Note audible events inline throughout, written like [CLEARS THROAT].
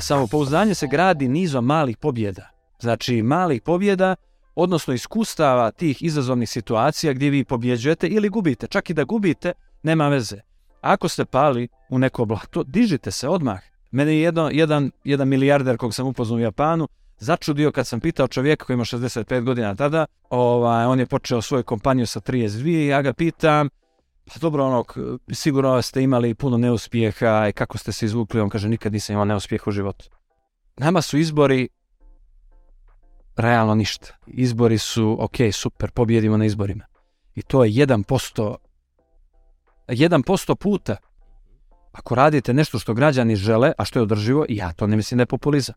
Samopouzdanje se gradi nizom malih pobjeda. Znači, malih pobjeda, odnosno iskustava tih izazovnih situacija gdje vi pobjeđujete ili gubite. Čak i da gubite, nema veze. Ako ste pali u neko blato, dižite se odmah. Mene je jedno, jedan, jedan milijarder kog sam upoznao u Japanu začudio kad sam pitao čovjeka koji ima 65 godina tada, ovaj, on je počeo svoju kompaniju sa 32 i ja ga pitam, pa dobro, ono, sigurno ste imali puno neuspjeha i kako ste se izvukli, on kaže, nikad nisam imao neuspjeha u životu. Nama su izbori realno ništa. Izbori su, ok, super, pobjedimo na izborima. I to je 1%, 1% puta. Ako radite nešto što građani žele, a što je održivo, ja to ne mislim da je populizam.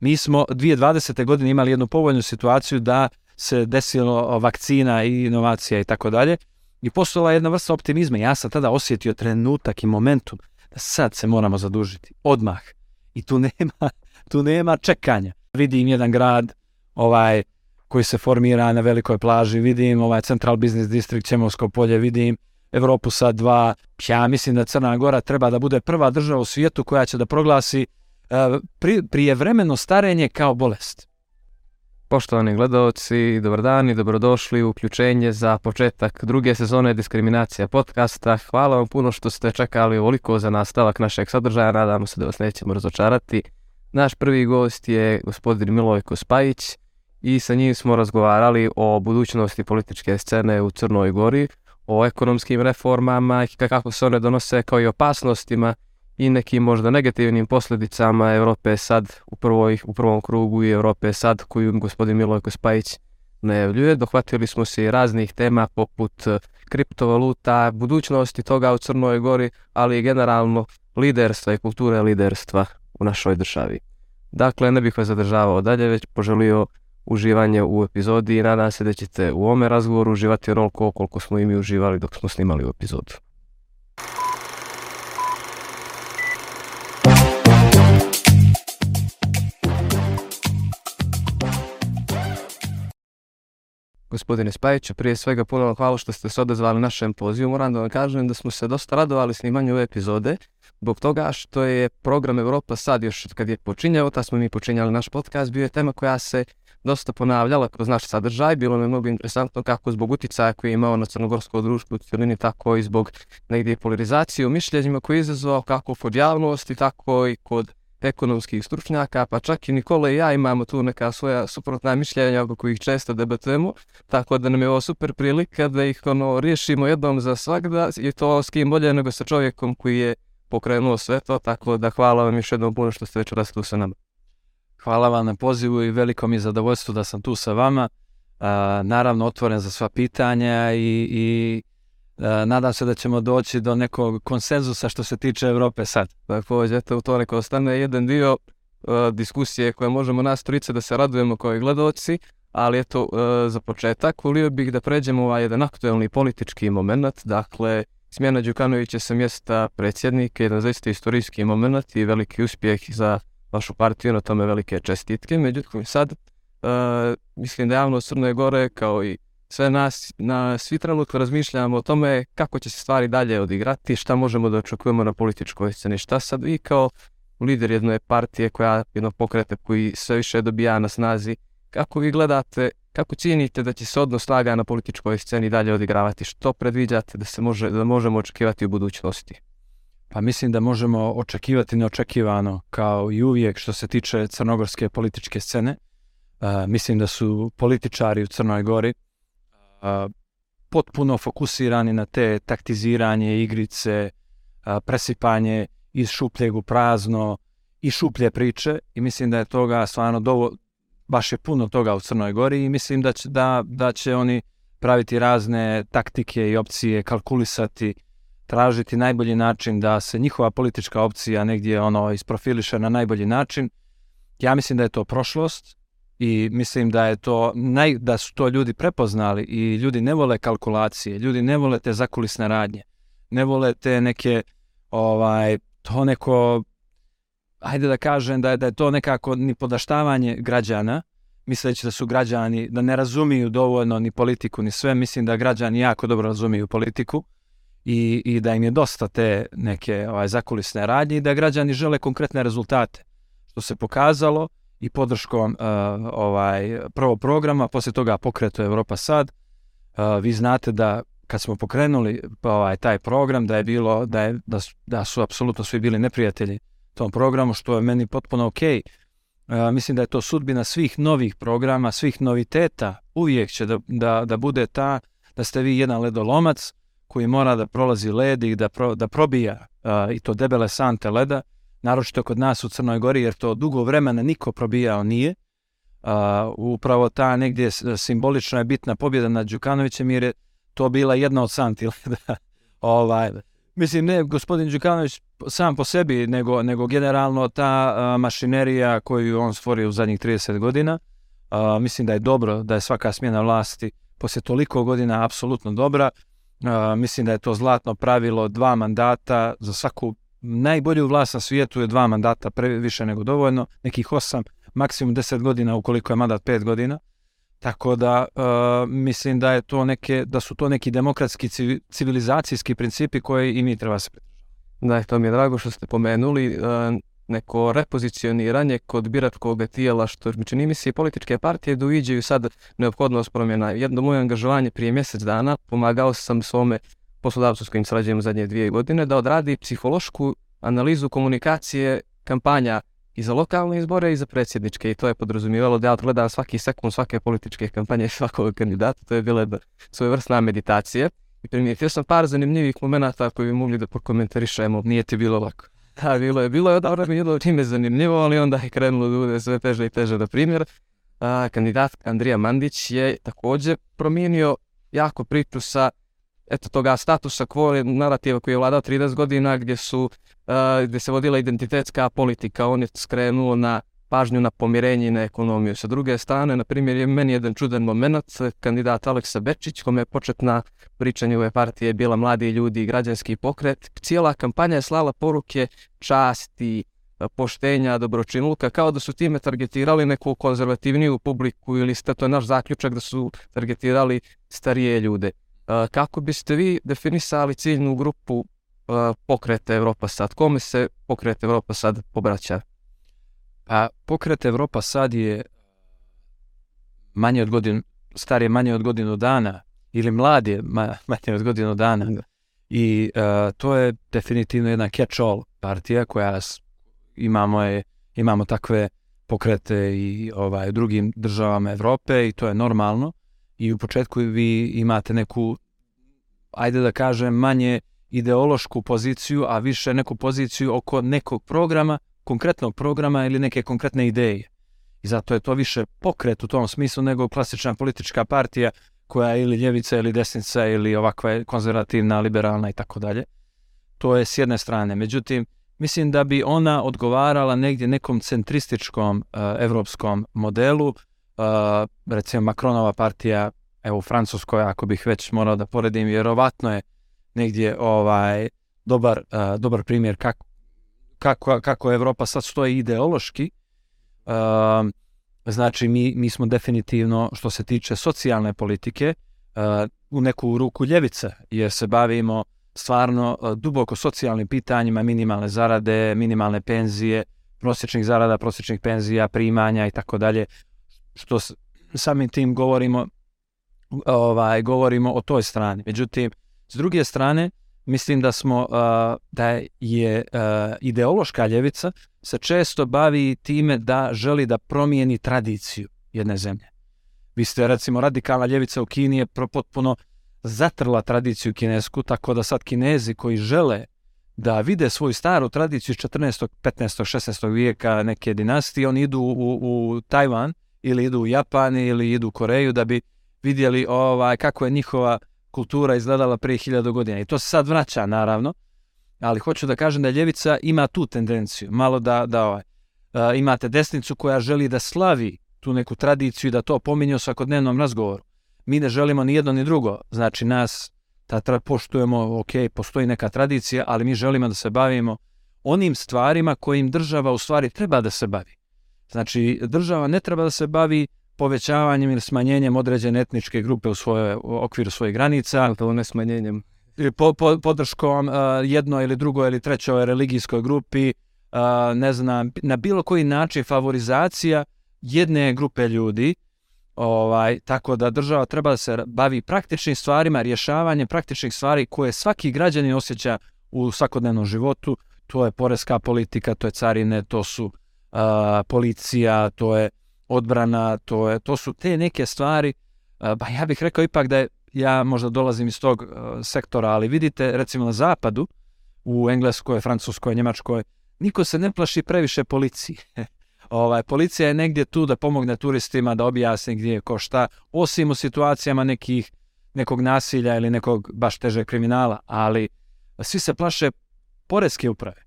Mi smo 2020. godine imali jednu povoljnu situaciju da se desilo vakcina i inovacija i tako dalje. I postojala jedna vrsta optimizma. Ja sam tada osjetio trenutak i momentum da sad se moramo zadužiti. Odmah. I tu nema, [LAUGHS] tu nema čekanja. Vidim jedan grad ovaj koji se formira na velikoj plaži, vidim ovaj Central Business District, Čemovsko polje, vidim Europu sad dva. Ja mislim da Crna Gora treba da bude prva država u svijetu koja će da proglasi uh, pri, prijevremeno starenje kao bolest. Poštovani gledalci, dobar dan i dobrodošli u uključenje za početak druge sezone Diskriminacija podcasta. Hvala vam puno što ste čekali ovoliko za nastavak našeg sadržaja, nadamo se da vas nećemo razočarati. Naš prvi gost je gospodin Milojko Spajić i sa njim smo razgovarali o budućnosti političke scene u Crnoj Gori, o ekonomskim reformama i kako se one donose kao i opasnostima i nekim možda negativnim posljedicama Europe sad u, prvoj, u prvom krugu i Europe sad koju gospodin Milojko Spajić najavljuje. Dohvatili smo se i raznih tema poput eh, kriptovaluta, budućnosti toga u Crnoj Gori, ali i generalno liderstva i kulture liderstva u našoj državi. Dakle, ne bih vas zadržavao dalje, već poželio uživanje u epizodi i nadam se da ćete u ovome razgovoru uživati onoliko koliko smo i mi uživali dok smo snimali u epizodu. Gospodine Spajiću, prije svega puno hvala što ste se odazvali našem pozivu. Moram da vam kažem da smo se dosta radovali snimanju ove epizode, zbog toga što je program Europa sad još kad je počinjao, ta smo mi počinjali naš podcast, bio je tema koja se dosta ponavljala kroz naš sadržaj. Bilo mi je mnogo interesantno kako zbog uticaja koji je imao na crnogorsko društvo u cijelini, tako i zbog negdje polarizacije u mišljenjima koji je izazvao kako kod javnosti, tako i kod ekonomskih stručnjaka, pa čak i Nikola i ja imamo tu neka svoja suprotna mišljenja oko kojih često debatujemo, tako da nam je ovo super prilika da ih ono riješimo jednom za svakda i to s kim bolje nego sa čovjekom koji je pokrenuo sve to, tako da hvala vam još jednom puno što ste večeras tu sa nama. Hvala vam na pozivu i veliko mi je zadovoljstvo da sam tu sa vama. Naravno, otvoren za sva pitanja i, i nadam se da ćemo doći do nekog konsenzusa što se tiče Europe sad. Dakle, eto, to neko ostane jedan dio uh, diskusije koje možemo nas trice da se radujemo kao i gledalci, ali eto, za početak volio bih da pređemo ovaj jedan aktuelni politički moment, dakle, smjena Đukanovića sa mjesta predsjednika, jedan zaista istorijski moment i veliki uspjeh za vašu partiju, na tome velike čestitke. Međutim, sad mislim da javno Crne Gore kao i sve nas, na svi trenutno razmišljamo o tome kako će se stvari dalje odigrati, šta možemo da očekujemo na političkoj sceni, šta sad vi kao lider jedne partije koja jednog pokreta koji sve više dobija na snazi, kako vi gledate, kako cijenite da će se odnos snaga na političkoj sceni dalje odigravati, što predviđate da se može, da možemo očekivati u budućnosti? Pa mislim da možemo očekivati neočekivano kao i uvijek što se tiče crnogorske političke scene. Uh, mislim da su političari u Crnoj Gori potpuno fokusirani na te taktiziranje, igrice, presipanje iz šupljeg u prazno i šuplje priče i mislim da je toga stvarno dovo, baš je puno toga u Crnoj Gori i mislim da će, da, da će oni praviti razne taktike i opcije, kalkulisati tražiti najbolji način da se njihova politička opcija negdje ono isprofiliše na najbolji način. Ja mislim da je to prošlost i mislim da je to naj, da su to ljudi prepoznali i ljudi ne vole kalkulacije, ljudi ne vole te zakulisne radnje. Ne vole te neke ovaj to neko ajde da kažem da je, da je to nekako ni podaštavanje građana, misleći da su građani da ne razumiju dovoljno ni politiku ni sve, mislim da građani jako dobro razumiju politiku i, i da im je dosta te neke ovaj, zakulisne radnje i da građani žele konkretne rezultate. što se pokazalo i podrškom uh, ovaj prvo programa, poslije toga pokretu Europa Sad. Uh, vi znate da kad smo pokrenuli ovaj taj program da je bilo da je da su, da su apsolutno svi bili neprijatelji tom programu što je meni potpuno ok. Uh, mislim da je to sudbina svih novih programa, svih noviteta. Uvijek će da, da, da bude ta da ste vi jedan ledolomac koji mora da prolazi led i da, pro, da probija i to debele sante leda, naročito kod nas u Crnoj Gori, jer to dugo vremena niko probijao nije. Uh, upravo ta negdje simbolična je bitna pobjeda nad Đukanovićem, jer je to bila jedna od santi [LAUGHS] leda. ovaj, mislim, ne gospodin Đukanović sam po sebi, nego, nego generalno ta uh, mašinerija koju on stvorio u zadnjih 30 godina, uh, mislim da je dobro da je svaka smjena vlasti poslije toliko godina apsolutno dobra. Uh, mislim da je to zlatno pravilo dva mandata za svaku najbolju vlast na svijetu je dva mandata previše nego dovoljno, nekih osam, maksimum deset godina ukoliko je mandat pet godina. Tako da uh, mislim da je to neke da su to neki demokratski civilizacijski principi koje i mi treba se Da, to mi je drago što ste pomenuli. Uh, neko repozicioniranje kod biračkog tijela, što mi čini mi se političke partije doviđaju sad neophodnost promjena. Jedno moje angažovanje prije mjesec dana pomagao sam svome poslodavcu s kojim srađujem zadnje dvije godine da odradi psihološku analizu komunikacije kampanja i za lokalne izbore i za predsjedničke i to je podrazumijevalo da ja odgledam svaki sekund svake političke kampanje svakog kandidata, to je bila svojevrsna meditacija i primijetio sam par zanimljivih momenta koji bi mogli da prokomentarišemo. Nije ti bilo lako. Da, bilo je, bilo je odavno mi jedno čime zanimljivo, ali onda je krenulo da bude sve teže i teže. Na primjer, a, kandidat Andrija Mandić je također promijenio jako priču sa eto toga statusa quo narativa koji je vladao 30 godina gdje su a, gdje se vodila identitetska politika, on je skrenuo na pažnju na pomirenje i na ekonomiju. Sa druge strane, na primjer, je meni jedan čudan moment, kandidat Aleksa Bečić, kome je početna priča njegove partije bila mladi ljudi i građanski pokret. Cijela kampanja je slala poruke časti, poštenja, dobročinluka, kao da su time targetirali neku konzervativniju publiku ili ste, to je naš zaključak da su targetirali starije ljude. Kako biste vi definisali ciljnu grupu pokreta Evropa sad? Kome se pokret Evropa sad obraća? Pa pokret Evropa sad je manje od godinu, star je manje od godinu dana ili mlad je [LAUGHS] manje od godinu dana. Da. I uh, to je definitivno jedna catch-all partija koja imamo je imamo takve pokrete i ovaj u drugim državama Evrope i to je normalno i u početku vi imate neku ajde da kažem manje ideološku poziciju, a više neku poziciju oko nekog programa konkretnog programa ili neke konkretne ideje. I zato je to više pokret u tom smislu nego klasična politička partija koja je ili ljevica ili desnica ili ovakva je konzervativna, liberalna i tako dalje. To je s jedne strane. Međutim, mislim da bi ona odgovarala negdje nekom centrističkom uh, evropskom modelu. Uh, recimo Macronova partija, evo u Francuskoj, ako bih već morao da poredim, vjerovatno je negdje ovaj dobar, uh, dobar primjer kako, kako, kako Evropa sad stoji ideološki, uh, znači mi, mi smo definitivno, što se tiče socijalne politike, uh, u neku ruku ljevice, jer se bavimo stvarno duboko socijalnim pitanjima, minimalne zarade, minimalne penzije, prosječnih zarada, prosječnih penzija, primanja i tako dalje, što samim tim govorimo ovaj govorimo o toj strani. Međutim, s druge strane, mislim da smo da je ideološka ljevica se često bavi time da želi da promijeni tradiciju jedne zemlje. Vi ste recimo radikalna ljevica u Kini je potpuno zatrla tradiciju kinesku, tako da sad kinezi koji žele da vide svoju staru tradiciju iz 14. 15. 16. vijeka neke dinastije, oni idu u, u Tajvan ili idu u Japan ili idu u Koreju da bi vidjeli ovaj kako je njihova kultura izgledala prije hiljadu godina. I to se sad vraća, naravno, ali hoću da kažem da ljevica ima tu tendenciju, malo da, da ovaj, uh, imate desnicu koja želi da slavi tu neku tradiciju i da to pominje u svakodnevnom razgovoru. Mi ne želimo ni jedno ni drugo, znači nas ta tra, poštujemo, ok, postoji neka tradicija, ali mi želimo da se bavimo onim stvarima kojim država u stvari treba da se bavi. Znači, država ne treba da se bavi povećavanjem ili smanjenjem određene etničke grupe u, svoje, u okviru svojih granica. To ne smanjenjem. Po, po, podrškom uh, jednoj ili drugoj ili trećoj religijskoj grupi, ne znam, na bilo koji način favorizacija jedne grupe ljudi, ovaj, tako da država treba da se bavi praktičnim stvarima, rješavanjem praktičnih stvari koje svaki građanin osjeća u svakodnevnom životu, to je poreska politika, to je carine, to su policija, to je odbrana, to, je, to su te neke stvari, ba ja bih rekao ipak da je, ja možda dolazim iz tog sektora, ali vidite recimo na zapadu, u Engleskoj, Francuskoj, Njemačkoj, niko se ne plaši previše policiji. [LAUGHS] ovaj, policija je negdje tu da pomogne turistima, da objasni gdje je ko šta, osim u situacijama nekih, nekog nasilja ili nekog baš težeg kriminala, ali svi se plaše poreske uprave.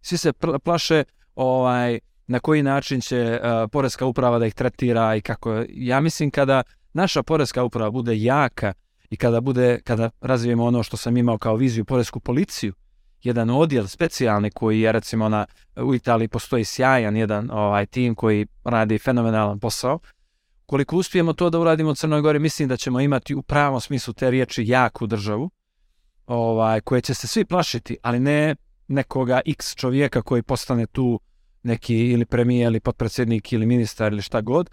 Svi se plaše ovaj, na koji način će uh, poreska uprava da ih tretira i kako. Ja mislim kada naša poreska uprava bude jaka i kada bude, kada razvijemo ono što sam imao kao viziju poresku policiju, jedan odjel specijalni koji je recimo na, u Italiji postoji sjajan jedan ovaj tim koji radi fenomenalan posao. Koliko uspijemo to da uradimo u Crnoj Gori, mislim da ćemo imati u pravom smislu te riječi jaku državu, ovaj, koje će se svi plašiti, ali ne nekoga x čovjeka koji postane tu neki ili premijer ili potpredsjednik ili ministar ili šta god.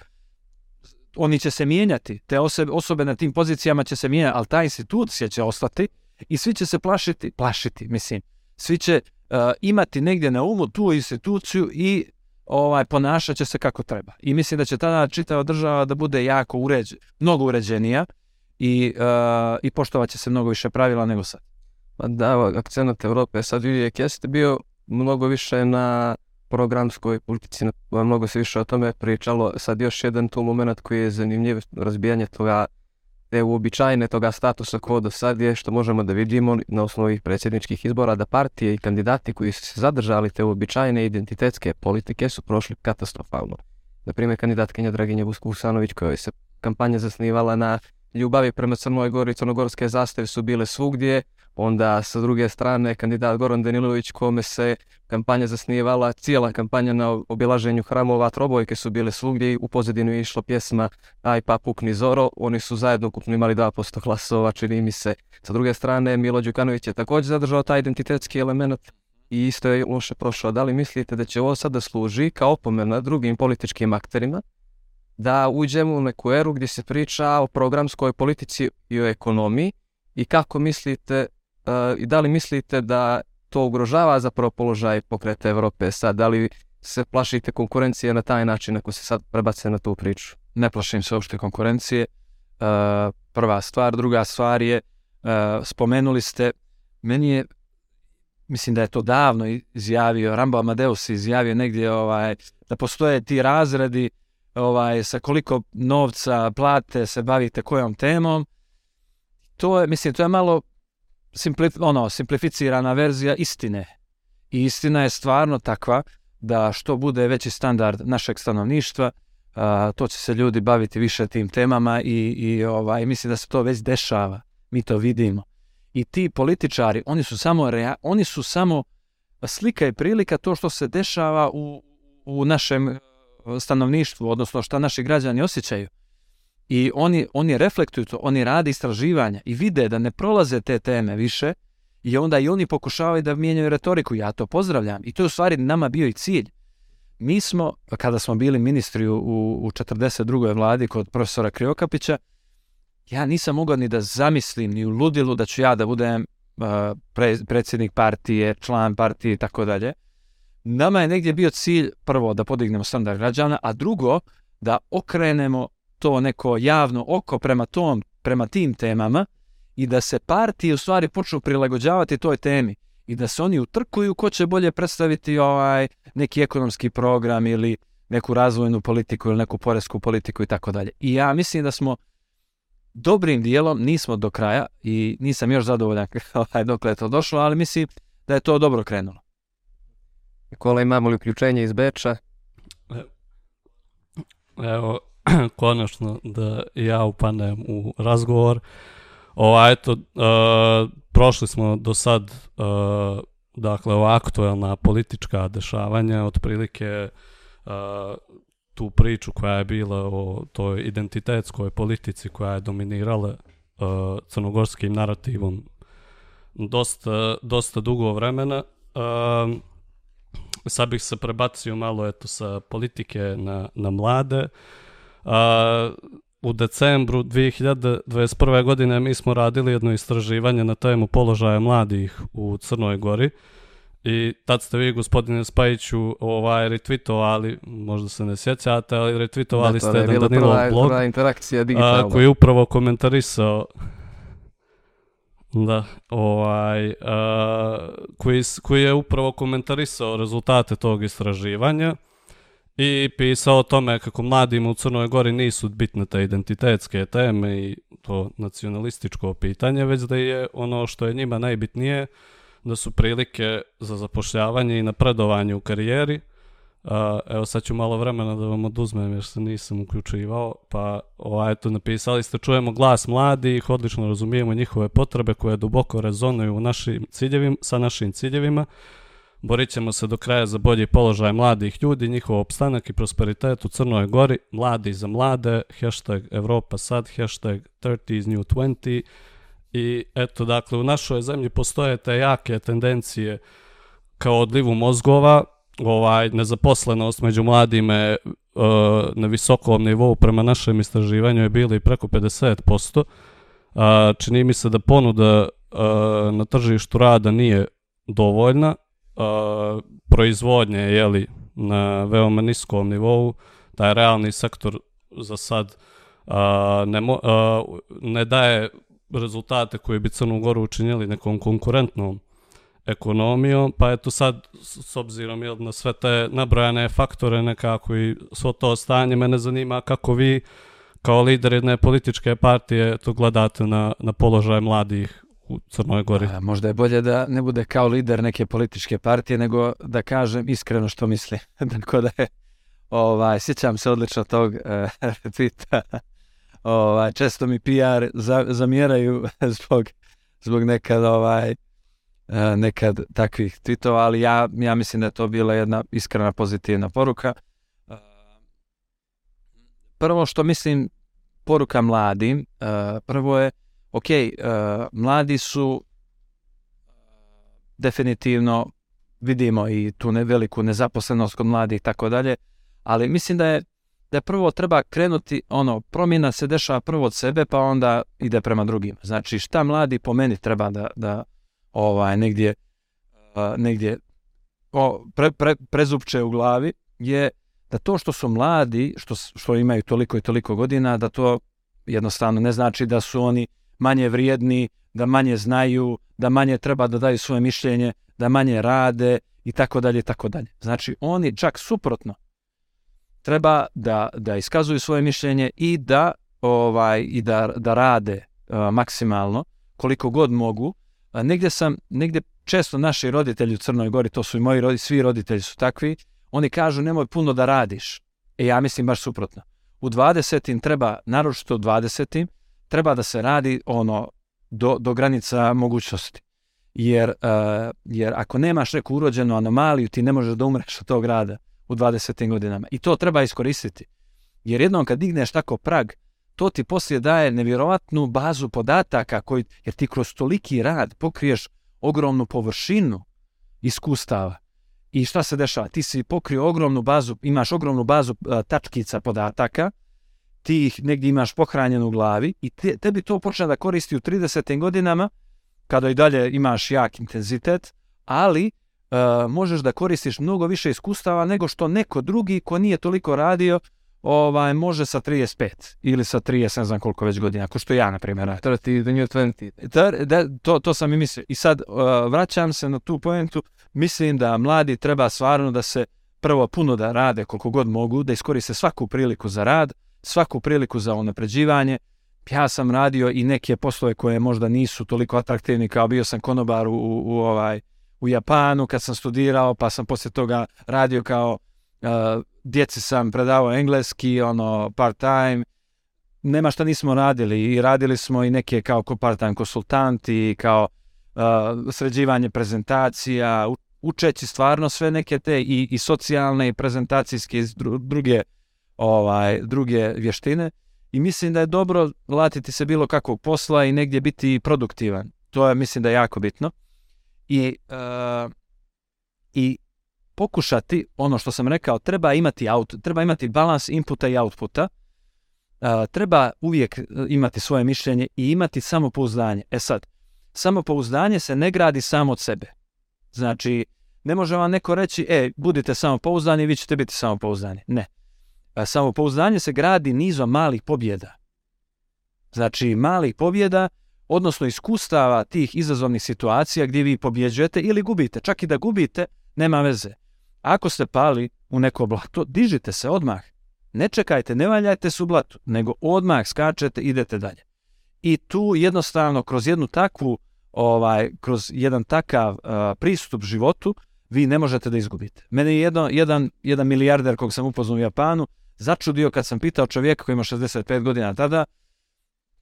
Oni će se mijenjati, te osobe, osobe na tim pozicijama će se mijenjati, ali ta institucija će ostati i svi će se plašiti, plašiti, mislim, svi će uh, imati negdje na umu tu instituciju i ovaj ponašat će se kako treba. I mislim da će tada čitava država da bude jako uređena, mnogo uređenija i, uh, i poštovat će se mnogo više pravila nego sad. Pa da, akcenat Europe sad uvijek jeste bio mnogo više na programskoj politici, mnogo se više o tome pričalo. Sad još jedan tu moment koji je zanimljiv, razbijanje toga te uobičajene toga statusa quo do sad je što možemo da vidimo na osnovi predsjedničkih izbora da partije i kandidati koji su se zadržali te uobičajene identitetske politike su prošli katastrofalno. Na primjer, kandidatkinja Draginja Vusanović koja se kampanja zasnivala na ljubavi prema Crnoj Gori i crnogorske zastave su bile svugdje, Onda sa druge strane kandidat Goran Danilović kome se kampanja zasnijevala, cijela kampanja na obilaženju hramova trobojke su bile svugdje u pozadinu je išla pjesma Aj pa pukni Zoro, oni su zajedno ukupno imali 2% glasova, čini mi se. Sa druge strane Milo Đukanović je također zadržao taj identitetski element i isto je loše prošao. Da li mislite da će ovo sada služi kao opomena drugim političkim akterima da uđemo u neku eru gdje se priča o programskoj politici i o ekonomiji i kako mislite i da li mislite da to ugrožava zapravo položaj pokreta Europe sad? Da li se plašite konkurencije na taj način ako se sad prebace na tu priču? Ne plašim se uopšte konkurencije. prva stvar. Druga stvar je, spomenuli ste, meni je, mislim da je to davno izjavio, Rambo Amadeus izjavio negdje ovaj, da postoje ti razredi ovaj, sa koliko novca plate se bavite kojom temom. To je, mislim, to je malo ono, simplificirana verzija istine. I istina je stvarno takva da što bude veći standard našeg stanovništva, to će se ljudi baviti više tim temama i, i ovaj, mislim da se to već dešava. Mi to vidimo. I ti političari, oni su samo, oni su samo slika i prilika to što se dešava u, u našem stanovništvu, odnosno što naši građani osjećaju. I oni, oni reflektuju to, oni rade istraživanja i vide da ne prolaze te teme više i onda i oni pokušavaju da mijenjaju retoriku. Ja to pozdravljam i to je u stvari nama bio i cilj. Mi smo, kada smo bili ministri u, u 42. vladi kod profesora Kriokapića, ja nisam mogao ni da zamislim ni u ludilu da ću ja da budem uh, predsjednik partije, član partije i tako dalje. Nama je negdje bio cilj prvo da podignemo standard građana, a drugo da okrenemo to neko javno oko prema tom, prema tim temama i da se partije u stvari počnu prilagođavati toj temi i da se oni utrkuju ko će bolje predstaviti ovaj neki ekonomski program ili neku razvojnu politiku ili neku poresku politiku i tako dalje. I ja mislim da smo dobrim dijelom, nismo do kraja i nisam još zadovoljan [LAUGHS] ovaj, dokle je to došlo, ali mislim da je to dobro krenulo. Kola, imamo li uključenje iz Beča? Evo, [CLEARS THROAT] konačno da ja upanem u razgovor. Ova, eto, uh, prošli smo do sad uh, dakle, ova aktuelna politička dešavanja, otprilike uh, tu priču koja je bila o toj identitetskoj politici koja je dominirala uh, crnogorskim narativom dosta, dosta dugo vremena. sad bih se prebacio malo eto sa politike na, na mlade. A, u decembru 2021. godine mi smo radili jedno istraživanje na temu položaja mladih u Crnoj Gori i tad ste vi, gospodine Spajiću, ovaj, retweetovali, možda se ne sjećate, ali retweetovali Da, ste je jedan Danilov prva, blog prva interakcija a, digitalna. koji je upravo komentarisao da, ovaj, a, koji, koji je upravo komentarisao rezultate tog istraživanja i pisao o tome kako mladima u Crnoj Gori nisu bitne te identitetske teme i to nacionalističko pitanje, već da je ono što je njima najbitnije da su prilike za zapošljavanje i napredovanje u karijeri. Evo sad ću malo vremena da vam oduzmem jer se nisam uključivao, pa ovaj, eto napisali ste čujemo glas mladih, odlično razumijemo njihove potrebe koje duboko rezonuju u našim ciljevima, sa našim ciljevima. Borit ćemo se do kraja za bolji položaj mladih ljudi, njihov opstanak i prosperitet u Crnoj Gori, mladi za mlade, hashtag Evropa sad, hashtag 30 new 20 i eto dakle u našoj zemlji postoje te jake tendencije kao odlivu mozgova, ovaj nezaposlenost među mladime e, na visokom nivou prema našem istraživanju je bili preko 50%. A, čini mi se da ponuda e, na tržištu rada nije dovoljna. A, proizvodnje je jeli, na veoma niskom nivou. Taj realni sektor za sad a, ne, mo, ne daje rezultate koji bi Crnu Goru učinili nekom konkurentnom ekonomijom, pa eto sad s obzirom jel, na sve te nabrojane faktore nekako i svo to stanje, mene zanima kako vi kao lider jedne političke partije to gledate na, na položaj mladih u Crnoj Gori. A, možda je bolje da ne bude kao lider neke političke partije, nego da kažem iskreno što mislim. [LAUGHS] Tako da je, ovaj, sjećam se odlično tog [LAUGHS] uh, retweeta. Ovaj, često mi PR za, zamjeraju [LAUGHS] zbog, zbog nekad ovaj, e, nekad takvih tweetova, ali ja, ja mislim da je to bila jedna iskrena pozitivna poruka. E, Prvo što mislim poruka mladim, e, prvo je ok, e, mladi su e, definitivno vidimo i tu veliku nezaposlenost kod mladih i tako dalje, ali mislim da je da prvo treba krenuti, ono, promjena se dešava prvo od sebe, pa onda ide prema drugim. Znači, šta mladi po meni treba da, da ovaj, negdje, uh, negdje o, pre, pre, prezupče u glavi, je da to što su mladi, što, što imaju toliko i toliko godina, da to jednostavno ne znači da su oni manje vrijedni, da manje znaju, da manje treba da daju svoje mišljenje, da manje rade i tako dalje i tako dalje. Znači, oni čak suprotno treba da, da iskazuju svoje mišljenje i da ovaj i da, da rade uh, maksimalno koliko god mogu. A, negdje sam, negdje često naši roditelji u Crnoj Gori, to su i moji roditelji, svi roditelji su takvi, oni kažu nemoj puno da radiš. E ja mislim baš suprotno. U 20. treba, naročito u 20. treba da se radi ono do, do granica mogućnosti. Jer, uh, jer ako nemaš neku urođenu anomaliju, ti ne možeš da umreš od tog rada u 20. godinama. I to treba iskoristiti. Jer jednom kad digneš tako prag, to ti poslije daje nevjerovatnu bazu podataka, koji, jer ti kroz toliki rad pokriješ ogromnu površinu iskustava. I šta se dešava? Ti si pokrio ogromnu bazu, imaš ogromnu bazu a, tačkica podataka, ti ih negdje imaš pohranjenu u glavi i te, tebi to počne da koristi u 30. godinama, kada i dalje imaš jak intenzitet, ali uh, možeš da koristiš mnogo više iskustava nego što neko drugi ko nije toliko radio ovaj može sa 35 ili sa 30, ne znam koliko već godina, ako što ja, na primjer, radim. 30 the new 20. Da, da, to, to sam i mislio. I sad uh, vraćam se na tu poentu, mislim da mladi treba stvarno da se prvo puno da rade koliko god mogu, da iskoriste svaku priliku za rad, svaku priliku za unapređivanje. Ja sam radio i neke poslove koje možda nisu toliko atraktivni, kao bio sam konobar u, u, ovaj, u Japanu kad sam studirao, pa sam poslije toga radio kao uh, djeci sam predavao engleski, ono, part time, nema šta nismo radili i radili smo i neke kao part-time konsultanti, kao uh, sređivanje prezentacija, učeći stvarno sve neke te i, i socijalne i prezentacijske i dru- druge ovaj druge vještine i mislim da je dobro latiti se bilo kakvog posla i negdje biti produktivan. To je mislim da je jako bitno. I uh, i pokušati, ono što sam rekao, treba imati, out, treba imati balans inputa i outputa, a, treba uvijek imati svoje mišljenje i imati samopouzdanje. E sad, samopouzdanje se ne gradi samo od sebe. Znači, ne može vam neko reći, e, budite samopouzdani vi ćete biti samopouzdani. Ne. Samopouzdanje se gradi nizom malih pobjeda. Znači, malih pobjeda, odnosno iskustava tih izazovnih situacija gdje vi pobjeđujete ili gubite. Čak i da gubite, nema veze. Ako ste pali u neko blato, dižite se odmah. Ne čekajte, ne valjajte se u blatu, nego odmah skačete, idete dalje. I tu jednostavno kroz jednu takvu, ovaj, kroz jedan takav uh, pristup životu, vi ne možete da izgubite. Mene je jedno, jedan, jedan milijarder kog sam upoznao u Japanu začudio kad sam pitao čovjeka koji ima 65 godina tada,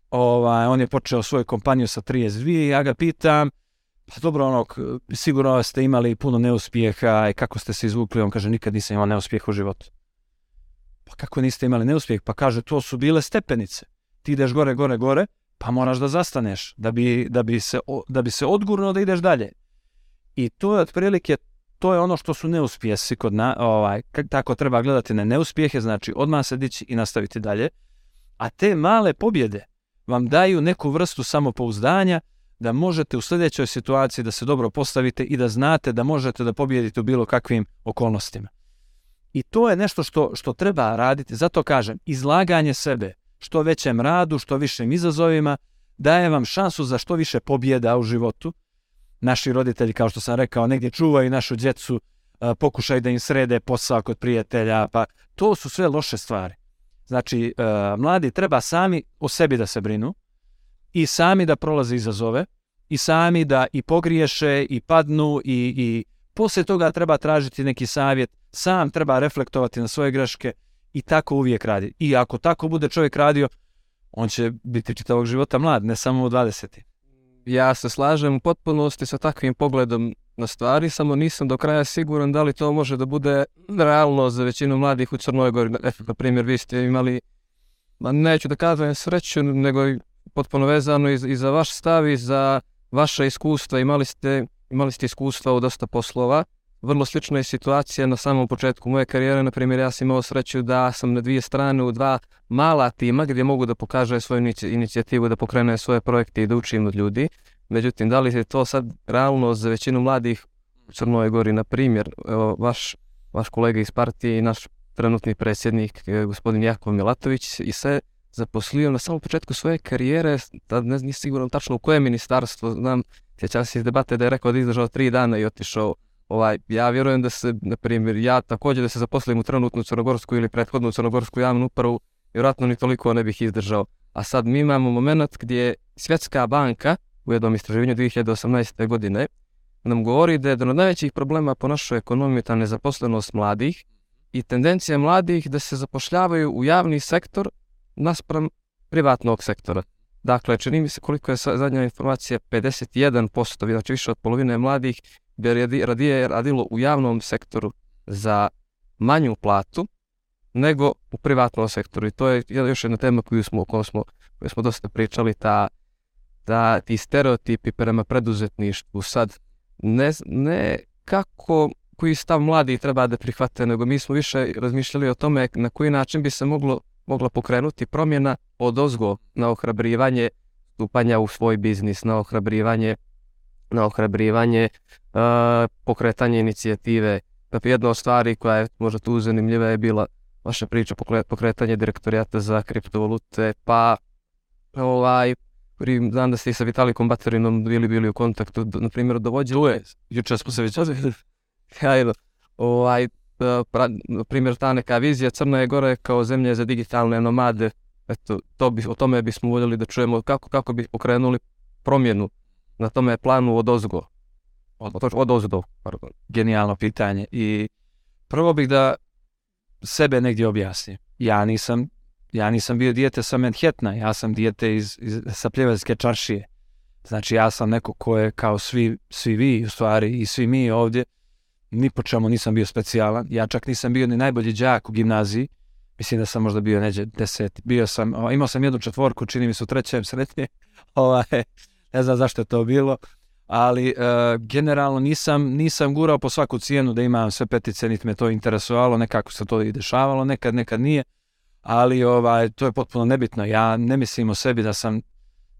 ovaj, on je počeo svoju kompaniju sa 32 i ja ga pitam, pa dobro, ono, sigurno ste imali puno neuspjeha i kako ste se izvukli, on kaže, nikad nisam imao neuspjeh u životu. Pa kako niste imali neuspjeh? Pa kaže, to su bile stepenice. Ti ideš gore, gore, gore, pa moraš da zastaneš, da bi, da bi, se, da bi se odgurno da ideš dalje. I to je otprilike, to je ono što su neuspjesi kod na, ovaj, tako treba gledati na neuspjehe, znači odmah se dići i nastaviti dalje. A te male pobjede vam daju neku vrstu samopouzdanja da možete u sljedećoj situaciji da se dobro postavite i da znate da možete da pobjedite u bilo kakvim okolnostima. I to je nešto što, što treba raditi, zato kažem, izlaganje sebe što većem radu, što višim izazovima, daje vam šansu za što više pobjeda u životu. Naši roditelji, kao što sam rekao, negdje čuvaju našu djecu, pokušaju da im srede posao kod prijatelja, pa to su sve loše stvari. Znači, mladi treba sami o sebi da se brinu i sami da prolaze izazove i sami da i pogriješe i padnu i, i poslije toga treba tražiti neki savjet, sam treba reflektovati na svoje greške i tako uvijek radi. I ako tako bude čovjek radio, on će biti čitavog života mlad, ne samo u 20. Ja se slažem u potpunosti sa takvim pogledom na stvari, samo nisam do kraja siguran da li to može da bude realno za većinu mladih u Crnoj Gori. Na primjer, vi ste imali, ma neću da kažem sreću, nego i potpuno vezano i, i za vaš stav i za vaše iskustva. Imali ste, imali ste iskustva u dosta poslova. Vrlo slična je situacija na samom početku moje karijere. Na primjer, ja sam imao sreću da sam na dvije strane u dva mala tima gdje mogu da pokaže svoju inicijativu, da pokrene svoje projekte i da učim od ljudi. Međutim, da li je to sad realno za većinu mladih u Crnoj Gori, na primjer, evo, vaš, vaš kolega iz partije i naš trenutni predsjednik, eh, gospodin Jakov Milatović, i se zaposlio na samom početku svoje karijere, da ne znam sigurno tačno u koje ministarstvo, znam, sjećam se iz debate da je rekao da izdržao tri dana i otišao Ovaj, ja vjerujem da se, na primjer, ja također da se zaposlim u trenutnu crnogorsku ili prethodnu crnogorsku javnu upravu, vjerojatno ni toliko ne bih izdržao. A sad mi imamo moment gdje Svjetska banka u jednom istraživanju 2018. godine nam govori da je jedan od najvećih problema po našoj ekonomiji ta nezaposlenost mladih i tendencija mladih da se zapošljavaju u javni sektor naspram privatnog sektora. Dakle, čini mi se koliko je zadnja informacija, 51%, znači više od polovine mladih bi radije radilo u javnom sektoru za manju platu nego u privatnom sektoru. I to je još jedna tema koju smo, koju smo, koju smo dosta pričali, ta, ta, ti stereotipi prema preduzetništvu sad ne, ne kako koji stav mladi treba da prihvate, nego mi smo više razmišljali o tome na koji način bi se moglo, mogla pokrenuti promjena od ozgo na ohrabrivanje stupanja u svoj biznis, na ohrabrivanje na ohrabrivanje, pokretanje inicijative. Dakle, jedna od stvari koja je možda tu zanimljiva je bila vaša priča pokretanje direktorijata za kriptovalute, pa ovaj, znam da ste i sa Vitalikom Baterinom bili bili u kontaktu, na primjer, dovođe... Tu je, jučer smo se već... [LAUGHS] Hajde, ovaj, pra, na primjer, ta neka vizija Crna je gore kao zemlje za digitalne nomade, eto, to bi, o tome bismo voljeli da čujemo kako, kako bi pokrenuli promjenu na tome planu od ozgo. Od, od ozdo, pardon. Genijalno pitanje. I prvo bih da sebe negdje objasnim. Ja nisam, ja nisam bio dijete sa Manhattana, ja sam dijete iz, iz Sapljevaljske čaršije. Znači ja sam neko ko je kao svi, svi vi u stvari i svi mi ovdje, ni po čemu nisam bio specijalan. Ja čak nisam bio ni najbolji đak u gimnaziji. Mislim da sam možda bio neđe deset. Bio sam, imao sam jednu četvorku, čini mi se u trećem sretnje. [LAUGHS] Ovaj, ne znam zašto je to bilo, ali e, generalno nisam, nisam gurao po svaku cijenu da imam sve petice, niti me to interesovalo, nekako se to i dešavalo, nekad, nekad nije, ali ovaj, to je potpuno nebitno. Ja ne mislim o sebi da sam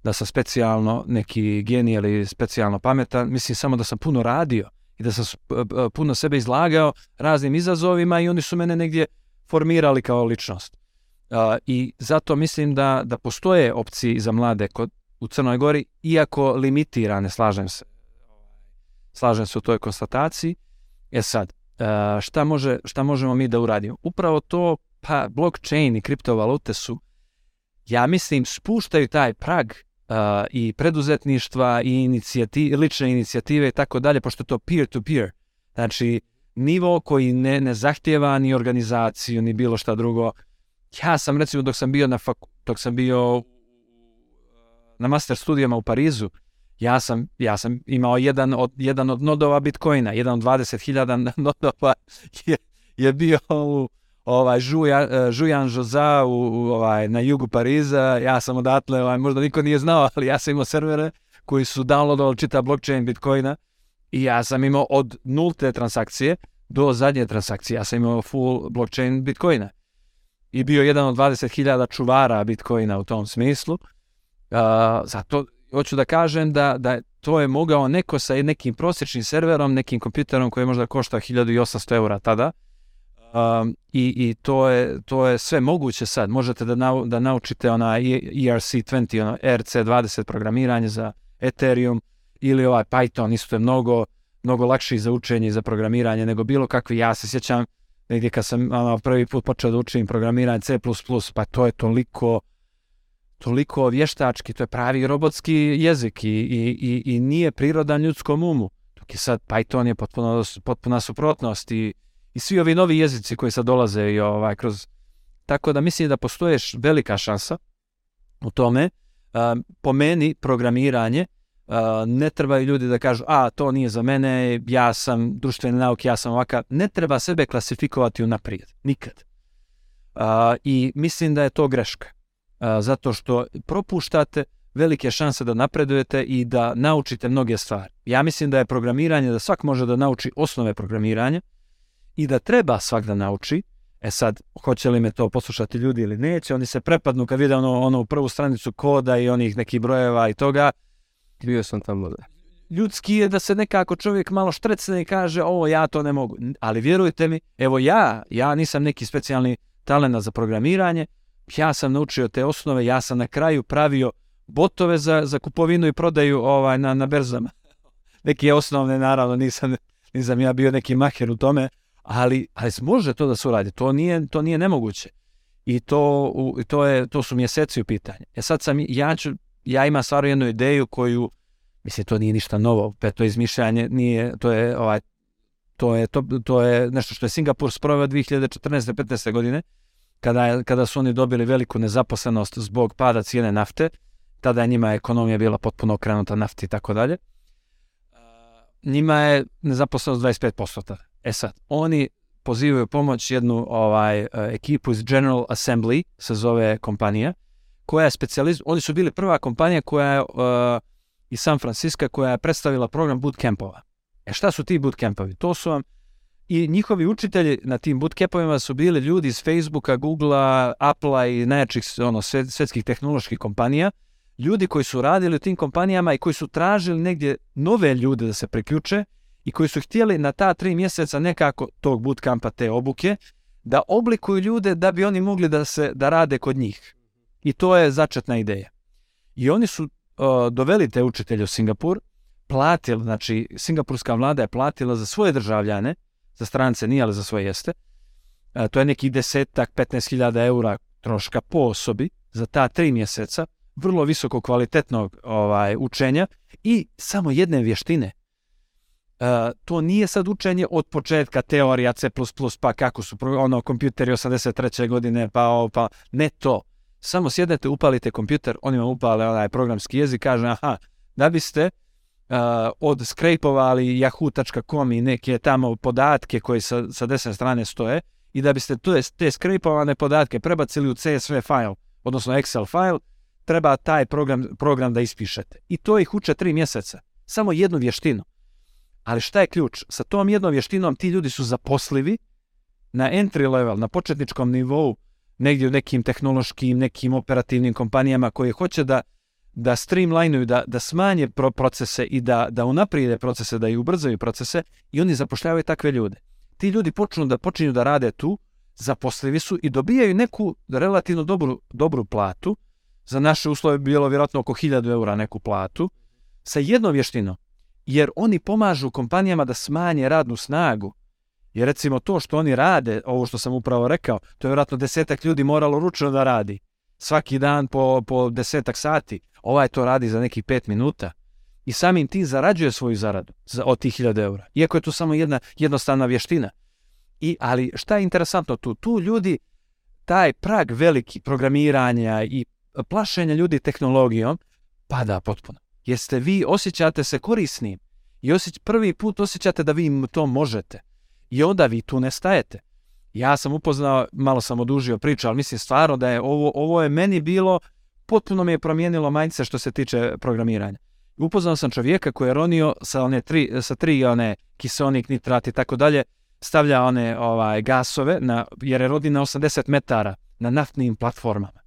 da sam specijalno neki genij ili specijalno pametan, mislim samo da sam puno radio i da sam p- p- puno sebe izlagao raznim izazovima i oni su mene negdje formirali kao ličnost. Uh, I zato mislim da, da postoje opcije za mlade kod, u Crnoj Gori, iako limitirane, slažem se. Slažem se u toj konstataciji. E sad, uh, šta, može, šta možemo mi da uradimo? Upravo to, pa blockchain i kriptovalute su, ja mislim, spuštaju taj prag uh, i preduzetništva i inicijati, lične inicijative i tako dalje, pošto je to peer-to-peer. Znači, nivo koji ne, ne zahtjeva ni organizaciju, ni bilo šta drugo. Ja sam, recimo, dok sam bio na faku, dok sam bio na master studijama u Parizu, ja sam, ja sam imao jedan od, jedan od nodova Bitcoina, jedan od 20.000 [LAUGHS] nodova je, je bio u ovaj, Žuja, Žujan Žoza u, u, ovaj, na jugu Pariza, ja sam odatle, ovaj, možda niko nije znao, ali ja sam imao servere koji su downloadovali čita blockchain Bitcoina i ja sam imao od nulte transakcije do zadnje transakcije, ja sam imao full blockchain Bitcoina. I bio jedan od 20.000 čuvara Bitcoina u tom smislu. Zato hoću da kažem da, da to je mogao neko sa nekim prosječnim serverom, nekim kompjuterom koji je možda koštao 1800 eura tada. Um, i, I to je, to je sve moguće sad. Možete da, nau, da naučite ona ERC20, ono RC20 programiranje za Ethereum ili ovaj Python, isto je mnogo, mnogo lakši za učenje i za programiranje nego bilo kakvi. Ja se sjećam negdje kad sam ono, prvi put počeo da učim programiranje C++, pa to je toliko toliko vještački, to je pravi robotski jezik i, i, i, i nije prirodan ljudskom umu. Dok je sad Python je potpuno, potpuna suprotnost i, i svi ovi novi jezici koji sad dolaze i ovaj, kroz... Tako da mislim da postoje velika šansa u tome. Um, po meni programiranje uh, ne trebaju ljudi da kažu a to nije za mene, ja sam društveni nauk, ja sam ovakav. Ne treba sebe klasifikovati unaprijed. Nikad. Uh, I mislim da je to greška zato što propuštate velike šanse da napredujete i da naučite mnoge stvari. Ja mislim da je programiranje, da svak može da nauči osnove programiranja i da treba svak da nauči. E sad, hoće li me to poslušati ljudi ili neće, oni se prepadnu kad vide ono, ono prvu stranicu koda i onih nekih brojeva i toga. Bio sam tamo da. Ljudski je da se nekako čovjek malo štrecne i kaže ovo ja to ne mogu. Ali vjerujte mi, evo ja, ja nisam neki specijalni talent za programiranje, ja sam naučio te osnove, ja sam na kraju pravio botove za, za kupovinu i prodaju ovaj na, na berzama. [LAUGHS] Neke osnovne, naravno, nisam, nisam ja bio neki maher u tome, ali, ali može to da se uradi, to nije, to nije nemoguće. I to, to, je, to su mjeseci u pitanju. E sad sam, ja, ću, ja imam stvarno jednu ideju koju, mislim, to nije ništa novo, to izmišljanje, nije, to je, ovaj, to je, to, to je nešto što je Singapur sproveo 2014-15. godine, kada, kada su oni dobili veliku nezaposlenost zbog pada cijene nafte, tada je njima ekonomija bila potpuno okrenuta nafti i tako dalje. Njima je nezaposlenost 25% tada. E sad, oni pozivaju pomoć jednu ovaj ekipu iz General Assembly, se zove kompanija, koja je specijaliz... Oni su bili prva kompanija koja je uh, iz San Francisco koja je predstavila program bootcampova. E šta su ti bootcampovi? To su vam i njihovi učitelji na tim bootcampovima su bili ljudi iz Facebooka, Googlea, Applea i najjačih ono, svjetskih tehnoloških kompanija, ljudi koji su radili u tim kompanijama i koji su tražili negdje nove ljude da se priključe i koji su htjeli na ta tri mjeseca nekako tog bootcampa, te obuke, da oblikuju ljude da bi oni mogli da se da rade kod njih. I to je začetna ideja. I oni su uh, doveli te učitelje u Singapur, platili, znači singapurska vlada je platila za svoje državljane, za strance nije, ali za svoje jeste. E, to je neki desetak, 15.000 eura troška po osobi za ta tri mjeseca, vrlo visoko kvalitetnog ovaj, učenja i samo jedne vještine. E, to nije sad učenje od početka teorija C++, pa kako su ono kompjuteri 83. godine, pa, pa ne to. Samo sjednete, upalite kompjuter, oni vam upale onaj programski jezik, kaže aha, da biste uh, od skrejpovali yahoo.com i neke tamo podatke koji sa, sa desne strane stoje i da biste te, te skrejpovane podatke prebacili u CSV file, odnosno Excel file, treba taj program, program da ispišete. I to ih uče tri mjeseca. Samo jednu vještinu. Ali šta je ključ? Sa tom jednom vještinom ti ljudi su zaposlivi na entry level, na početničkom nivou, negdje u nekim tehnološkim, nekim operativnim kompanijama koje hoće da da streamlineuju, da, da smanje pro procese i da, da unaprijede procese, da i ubrzaju procese i oni zapošljavaju takve ljude. Ti ljudi počnu da počinju da rade tu, zaposlivi su i dobijaju neku relativno dobru, dobru platu, za naše uslove bi bilo vjerojatno oko 1000 eura neku platu, sa jednom vještinom, jer oni pomažu kompanijama da smanje radnu snagu. Jer recimo to što oni rade, ovo što sam upravo rekao, to je vjerojatno desetak ljudi moralo ručno da radi. Svaki dan po, po desetak sati. Ovaj to radi za nekih pet minuta. I samim tim zarađuje svoju zaradu za, od tih 1000 eura. Iako je to samo jedna jednostavna vještina. I, ali šta je interesantno tu? Tu ljudi, taj prag veliki programiranja i plašenja ljudi tehnologijom pada potpuno. Jeste vi osjećate se korisnim i osjeć, prvi put osjećate da vi to možete. I onda vi tu ne stajete. Ja sam upoznao, malo sam odužio priču, ali mislim stvarno da je ovo, ovo je meni bilo, potpuno mi je promijenilo mindset što se tiče programiranja. Upoznao sam čovjeka koji je ronio sa, one tri, sa tri one kisonik, nitrat i tako dalje, stavlja one ovaj gasove, na, jer je rodi na 80 metara na naftnim platformama.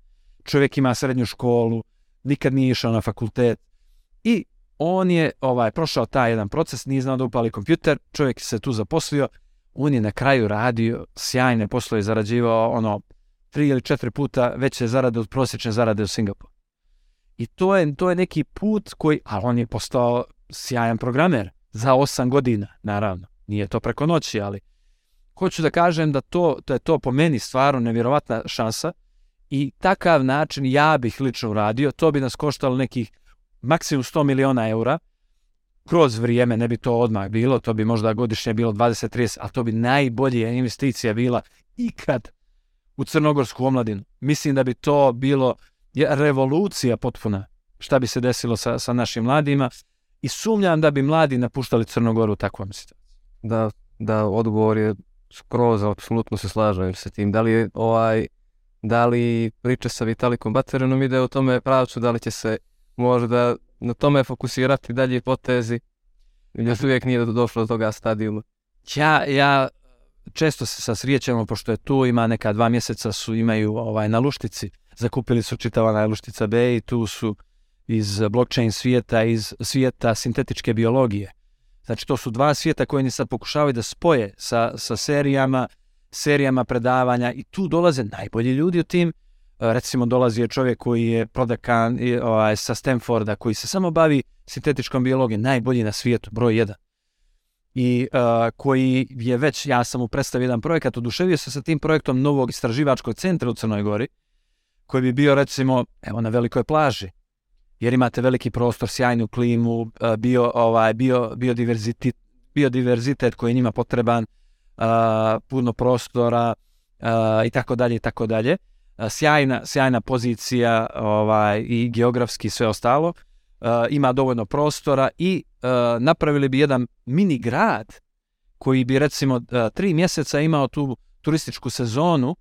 Čovjek ima srednju školu, nikad nije išao na fakultet i on je ovaj prošao taj jedan proces, nije znao da upali kompjuter, čovjek se tu zaposlio, on je na kraju radio sjajne poslove, zarađivao ono tri ili četiri puta veće zarade od prosječne zarade u Singapuru. I to je, to je neki put koji, a on je postao sjajan programer za osam godina, naravno. Nije to preko noći, ali hoću da kažem da to, to je to po meni stvarno nevjerovatna šansa i takav način ja bih lično uradio, to bi nas koštalo nekih maksimum 100 miliona eura, kroz vrijeme, ne bi to odmah bilo, to bi možda godišnje bilo 20-30, a to bi najbolja investicija bila ikad u crnogorsku omladinu. Mislim da bi to bilo revolucija potpuna šta bi se desilo sa, sa našim mladima i sumnjam da bi mladi napuštali Crnogoru u takvom situaciji. Da, da, odgovor je skroz, apsolutno se slažem sa tim. Da li je ovaj, da li priča sa Vitalikom Baterenom ide u tome pravcu, da li će se možda na tome fokusirati dalje potezi još uvijek nije došlo do toga stadijuma? Ja, ja često se sasrijećemo, pošto je tu, ima neka dva mjeseca su, imaju ovaj, na Luštici, zakupili su čitava na Luštica B i tu su iz blockchain svijeta, iz svijeta sintetičke biologije. Znači to su dva svijeta koje ni sad pokušavaju da spoje sa, sa serijama, serijama predavanja i tu dolaze najbolji ljudi u tim. Recimo dolazi je čovjek koji je prodekan ovaj, sa Stanforda koji se samo bavi sintetičkom biologijom, najbolji na svijetu, broj jedan i uh, koji je već, ja sam mu predstavio jedan projekat, oduševio se sa tim projektom novog istraživačkog centra u Crnoj Gori, koji bi bio recimo evo na velikoj plaži, jer imate veliki prostor, sjajnu klimu, uh, bio, ovaj, bio, biodiverzitet, biodiverzitet koji je njima potreban, uh, puno prostora i tako dalje i tako dalje. Sjajna, sjajna pozicija ovaj, i geografski sve ostalo. Uh, ima dovoljno prostora i uh, napravili bi jedan mini grad koji bi recimo uh, tri mjeseca imao tu turističku sezonu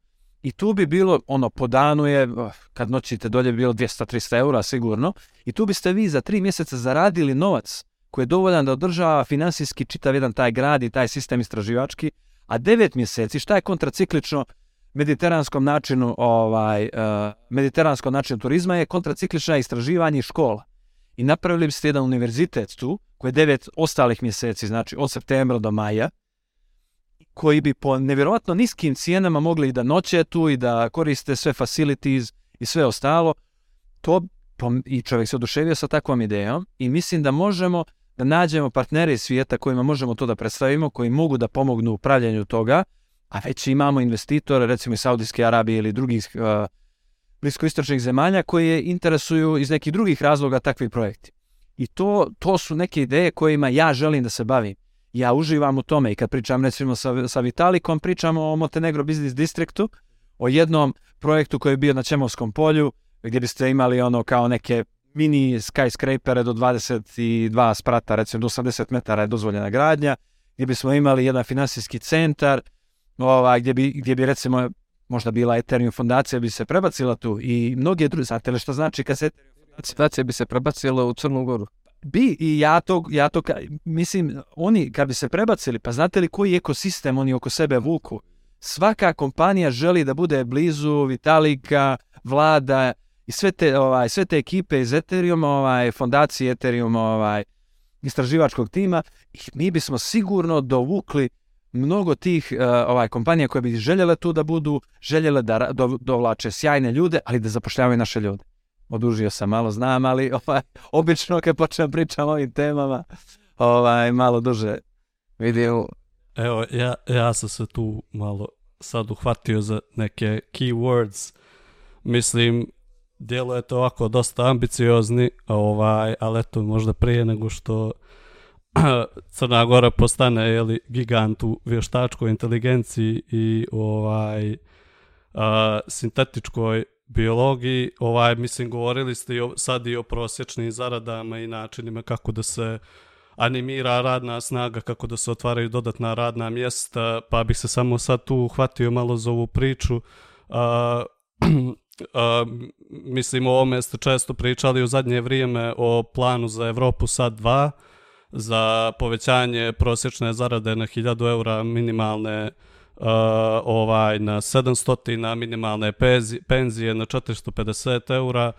i tu bi bilo, ono, po danu je, kad noćite dolje bi bilo 200-300 eura sigurno, i tu biste vi za tri mjeseca zaradili novac koji je dovoljan da održava finansijski čitav jedan taj grad i taj sistem istraživački, a devet mjeseci, šta je kontraciklično mediteranskom načinu, ovaj, uh, mediteranskom načinu turizma je kontraciklično istraživanje škola i napravili biste jedan univerzitet tu, koji je devet ostalih mjeseci, znači od septembra do maja, koji bi po nevjerojatno niskim cijenama mogli da noće tu i da koriste sve facilities i sve ostalo. To, I čovjek se oduševio sa takvom idejom i mislim da možemo da nađemo partnere iz svijeta kojima možemo to da predstavimo, koji mogu da pomognu u upravljanju toga, a već imamo investitore, recimo iz Saudijske Arabije ili drugih uh, bliskoistočnih zemalja koje interesuju iz nekih drugih razloga takvi projekti. I to, to su neke ideje kojima ja želim da se bavim. Ja uživam u tome i kad pričam recimo sa, sa Vitalikom, pričamo o Montenegro Business Districtu, o jednom projektu koji je bio na Čemovskom polju, gdje biste imali ono kao neke mini skyscrapere do 22 sprata, recimo do 80 metara je dozvoljena gradnja, gdje bismo imali jedan finansijski centar, ovaj, gdje, bi, gdje bi recimo možda bila Ethereum fondacija bi se prebacila tu i mnoge druge, znate li što znači kad se fondacija bi se prebacila u Crnu Goru? bi i ja to, ja to mislim, oni kad bi se prebacili, pa znate li koji ekosistem oni oko sebe vuku? Svaka kompanija želi da bude blizu Vitalika, vlada i sve te, ovaj, sve te ekipe iz Ethereum, ovaj, fondacije Ethereum, ovaj, istraživačkog tima i mi bismo sigurno dovukli mnogo tih uh, ovaj kompanija koje bi željele tu da budu, željele da do, dovlače sjajne ljude, ali da zapošljavaju naše ljude. Odužio sam malo, znam, ali [LAUGHS] ovaj, obično kad počnem pričam o ovim temama, ovaj, malo duže Vidim, Evo, ja, ja sam se tu malo sad uhvatio za neke keywords. Mislim, djeluje to ovako dosta ambiciozni, ovaj, ali eto, možda prije nego što [CLEARS THROAT] Crna Gora postane jeli, gigant u vještačkoj inteligenciji i ovaj a, sintetičkoj biologiji, ovaj, mislim, govorili ste i o, sad i o prosječnim zaradama i načinima kako da se animira radna snaga, kako da se otvaraju dodatna radna mjesta, pa bih se samo sad tu uhvatio malo za ovu priču. A, [CLEARS THROAT] a, mislim, o ovome ste često pričali u zadnje vrijeme o planu za Evropu sad 2, za povećanje prosječne zarade na 1000 eura minimalne uh, ovaj na 700 na minimalne penzije, na 450 eura.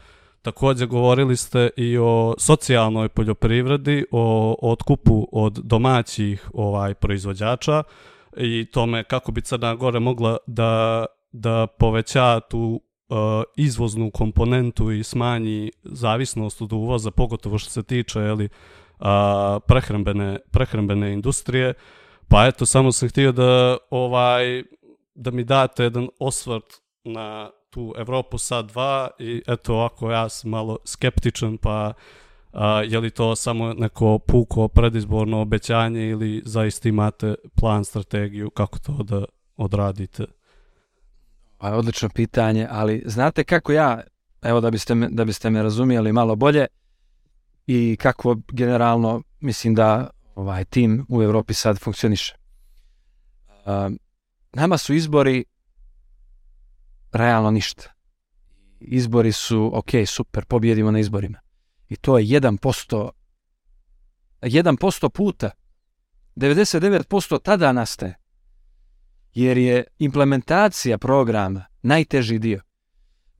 Također govorili ste i o socijalnoj poljoprivredi, o, otkupu od domaćih ovaj proizvođača i tome kako bi Crna Gora mogla da, da poveća tu uh, izvoznu komponentu i smanji zavisnost od uvoza, pogotovo što se tiče jeli, a, prehrambene, prehrambene industrije. Pa eto, samo sam htio da ovaj da mi date jedan osvrt na tu Evropu sad 2 i eto ovako ja sam malo skeptičan pa a, je li to samo neko puko predizborno obećanje ili zaista imate plan, strategiju kako to da odradite? Pa odlično pitanje, ali znate kako ja, evo da biste me, da biste me razumijeli malo bolje i kako generalno mislim da ovaj tim u Evropi sad funkcioniše. Um, nama su izbori realno ništa. Izbori su, ok, super, pobjedimo na izborima. I to je 1%, 1% puta. 99% tada nastaje. Jer je implementacija programa najteži dio.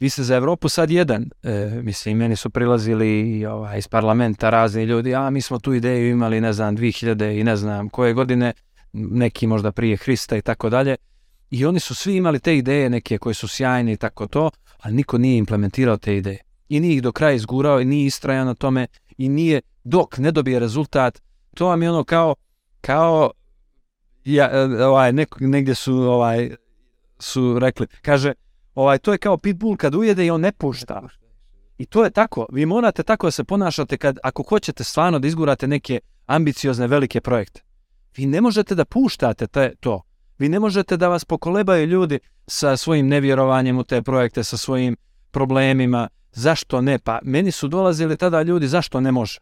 Vi ste za Evropu sad jedan, e, mislim, meni su prilazili ovaj, iz parlamenta razni ljudi, a mi smo tu ideju imali, ne znam, 2000 i ne znam koje godine, neki možda prije Hrista i tako dalje. I oni su svi imali te ideje neke koje su sjajne i tako to, ali niko nije implementirao te ideje. I nije ih do kraja izgurao i nije istrajao na tome i nije dok ne dobije rezultat. To vam je ono kao, kao ja, e, ovaj, nek, negdje su, ovaj, su rekli, kaže, ovaj, to je kao pitbull kad ujede i on ne pušta. I to je tako. Vi morate tako da se ponašate kad, ako hoćete stvarno da izgurate neke ambiciozne velike projekte. Vi ne možete da puštate te, to. Vi ne možete da vas pokolebaju ljudi sa svojim nevjerovanjem u te projekte, sa svojim problemima. Zašto ne? Pa meni su dolazili tada ljudi, zašto ne može?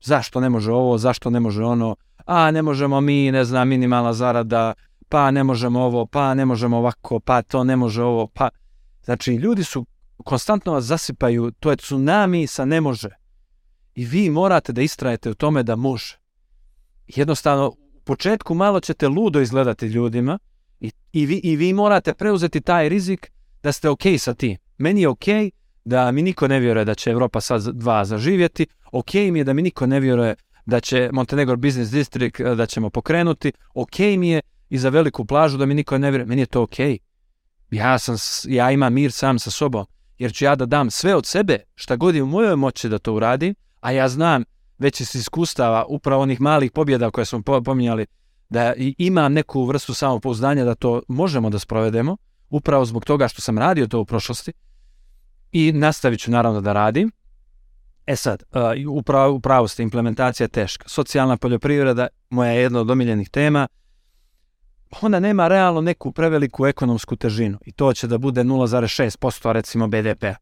Zašto ne može ovo, zašto ne može ono? A ne možemo mi, ne znam, minimalna zarada, pa ne možemo ovo, pa ne možemo ovako, pa to ne može ovo, pa... Znači, ljudi su konstantno vas zasipaju, to je tsunami sa ne može. I vi morate da istrajete u tome da može. Jednostavno, u početku malo ćete ludo izgledati ljudima i, i, vi, i vi morate preuzeti taj rizik da ste ok sa tim. Meni je ok da mi niko ne vjeruje da će Evropa sad dva zaživjeti, ok mi je da mi niko ne vjeruje da će Montenegro Business District da ćemo pokrenuti, ok mi je i za veliku plažu da mi niko ne vjeruje, meni je to ok. Ja, sam, ja imam mir sam sa sobom, jer ću ja da dam sve od sebe, šta god je u mojoj moći da to uradim, a ja znam već iz iskustava upravo onih malih pobjeda koje smo pominjali, da imam neku vrstu samopouzdanja da to možemo da sprovedemo, upravo zbog toga što sam radio to u prošlosti i nastavit ću naravno da radim. E sad, upravo, upravo ste, implementacija je teška. Socijalna poljoprivreda, moja je jedna od omiljenih tema, ona nema realno neku preveliku ekonomsku težinu i to će da bude 0,6% recimo BDP-a.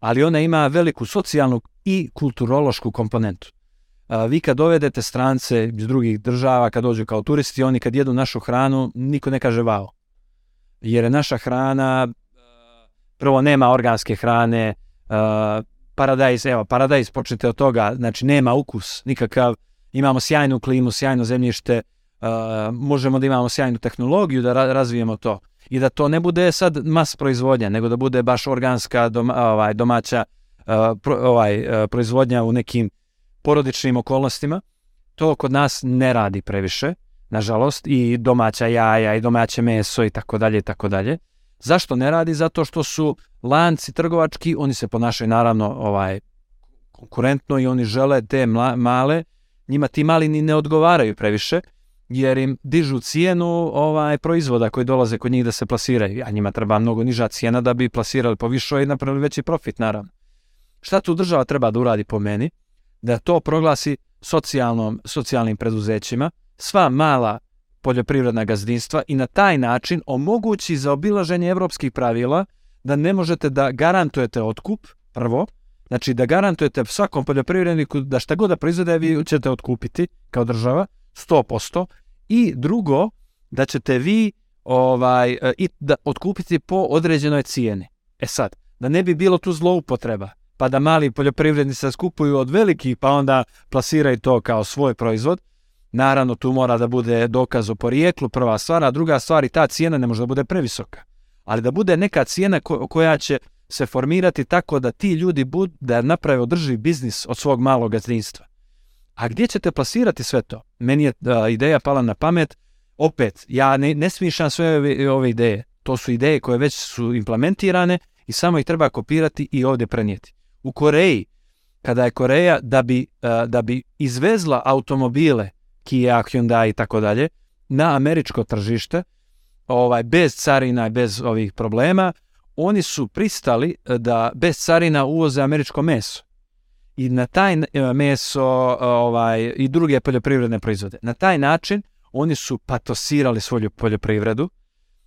Ali ona ima veliku socijalnu i kulturološku komponentu. Vi kad dovedete strance iz drugih država, kad dođu kao turisti, oni kad jedu našu hranu, niko ne kaže vao. Jer je naša hrana, prvo nema organske hrane, a, paradajz, evo, paradajz, počnite od toga, znači nema ukus nikakav, imamo sjajnu klimu, sjajno zemljište, možemo da imamo sjajnu tehnologiju da ra- razvijemo to i da to ne bude sad mas proizvodnja, nego da bude baš organska doma, ovaj, domaća pro, ovaj, proizvodnja u nekim porodičnim okolnostima. To kod nas ne radi previše, nažalost, i domaća jaja i domaće meso i tako dalje i tako dalje. Zašto ne radi? Zato što su lanci trgovački, oni se ponašaju naravno ovaj konkurentno i oni žele te mla, male, njima ti mali ni ne odgovaraju previše, jer im dižu cijenu ovaj proizvoda koji dolaze kod njih da se plasiraju, a njima treba mnogo niža cijena da bi plasirali po višoj i napravili veći profit naravno. Šta tu država treba da uradi po meni? Da to proglasi socijalnom, socijalnim preduzećima, sva mala poljoprivredna gazdinstva i na taj način omogući za obilaženje evropskih pravila da ne možete da garantujete otkup, prvo, znači da garantujete svakom poljoprivredniku da šta god da proizvode vi ćete otkupiti kao država, 100%, i drugo, da ćete vi ovaj i da otkupiti po određenoj cijeni. E sad, da ne bi bilo tu zloupotreba, pa da mali poljoprivrednici skupuju od velikih, pa onda plasiraju to kao svoj proizvod, Naravno, tu mora da bude dokaz o porijeklu, prva stvar, a druga stvar i ta cijena ne može da bude previsoka. Ali da bude neka cijena ko koja će se formirati tako da ti ljudi bud, da naprave održivi biznis od svog malog gazdinstva. A gdje ćete plasirati sve to? Meni je da, ideja pala na pamet, opet, ja ne, ne smišam sve ove, ove ideje. To su ideje koje već su implementirane i samo ih treba kopirati i ovdje prenijeti. U Koreji, kada je Koreja da bi, da bi izvezla automobile Kia, Hyundai i tako dalje, na američko tržište, ovaj, bez carina i bez ovih problema, oni su pristali da bez carina uvoze američko meso. I na taj meso ovaj, i druge poljoprivredne proizvode. Na taj način oni su patosirali svoju poljoprivredu,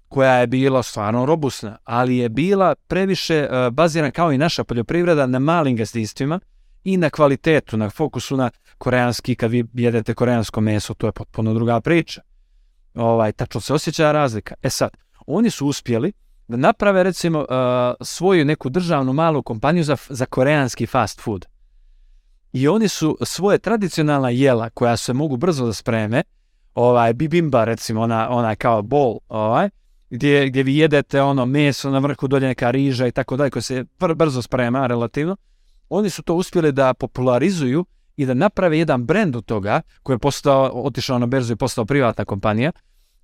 koja je bila stvarno robustna, ali je bila previše bazirana kao i naša poljoprivreda na malim gazdinstvima, i na kvalitetu, na fokusu na koreanski, kad vi jedete koreansko meso, to je potpuno druga priča. Ovaj, tačno se osjeća razlika. E sad, oni su uspjeli da naprave recimo svoju neku državnu malu kompaniju za, za koreanski fast food. I oni su svoje tradicionalna jela koja se mogu brzo da spreme, ovaj bibimba recimo, ona, ona kao bol, ovaj, gdje, gdje vi jedete ono meso na vrhu dolje neka riža i tako dalje, koje se brzo sprema relativno, oni su to uspjeli da popularizuju i da naprave jedan brend od toga koji je postao, otišao na berzu i postao privatna kompanija,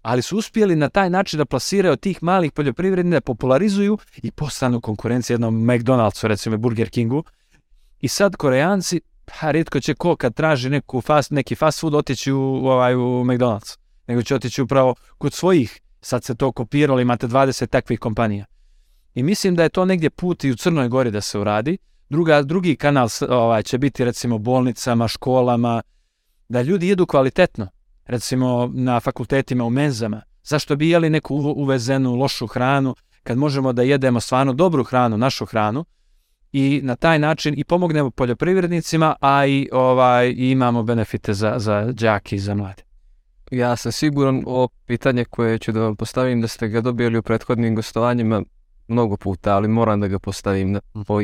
ali su uspjeli na taj način da plasiraju tih malih poljoprivrednika, da popularizuju i postanu konkurencija jednom McDonald'su, recimo Burger Kingu. I sad Koreanci, pa rijetko će ko kad traži neku fast, neki fast food otići u, ovaj, u McDonald's, nego će otići upravo kod svojih. Sad se to kopiralo, imate 20 takvih kompanija. I mislim da je to negdje put i u Crnoj Gori da se uradi, Druga, drugi kanal ovaj, će biti recimo bolnicama, školama, da ljudi jedu kvalitetno, recimo na fakultetima u menzama. Zašto bi jeli neku uvezenu lošu hranu kad možemo da jedemo stvarno dobru hranu, našu hranu i na taj način i pomognemo poljoprivrednicima, a i ovaj i imamo benefite za, za džaki i za mlade. Ja sam siguran o pitanje koje ću da vam postavim da ste ga dobili u prethodnim gostovanjima mnogo puta, ali moram da ga postavim na, po,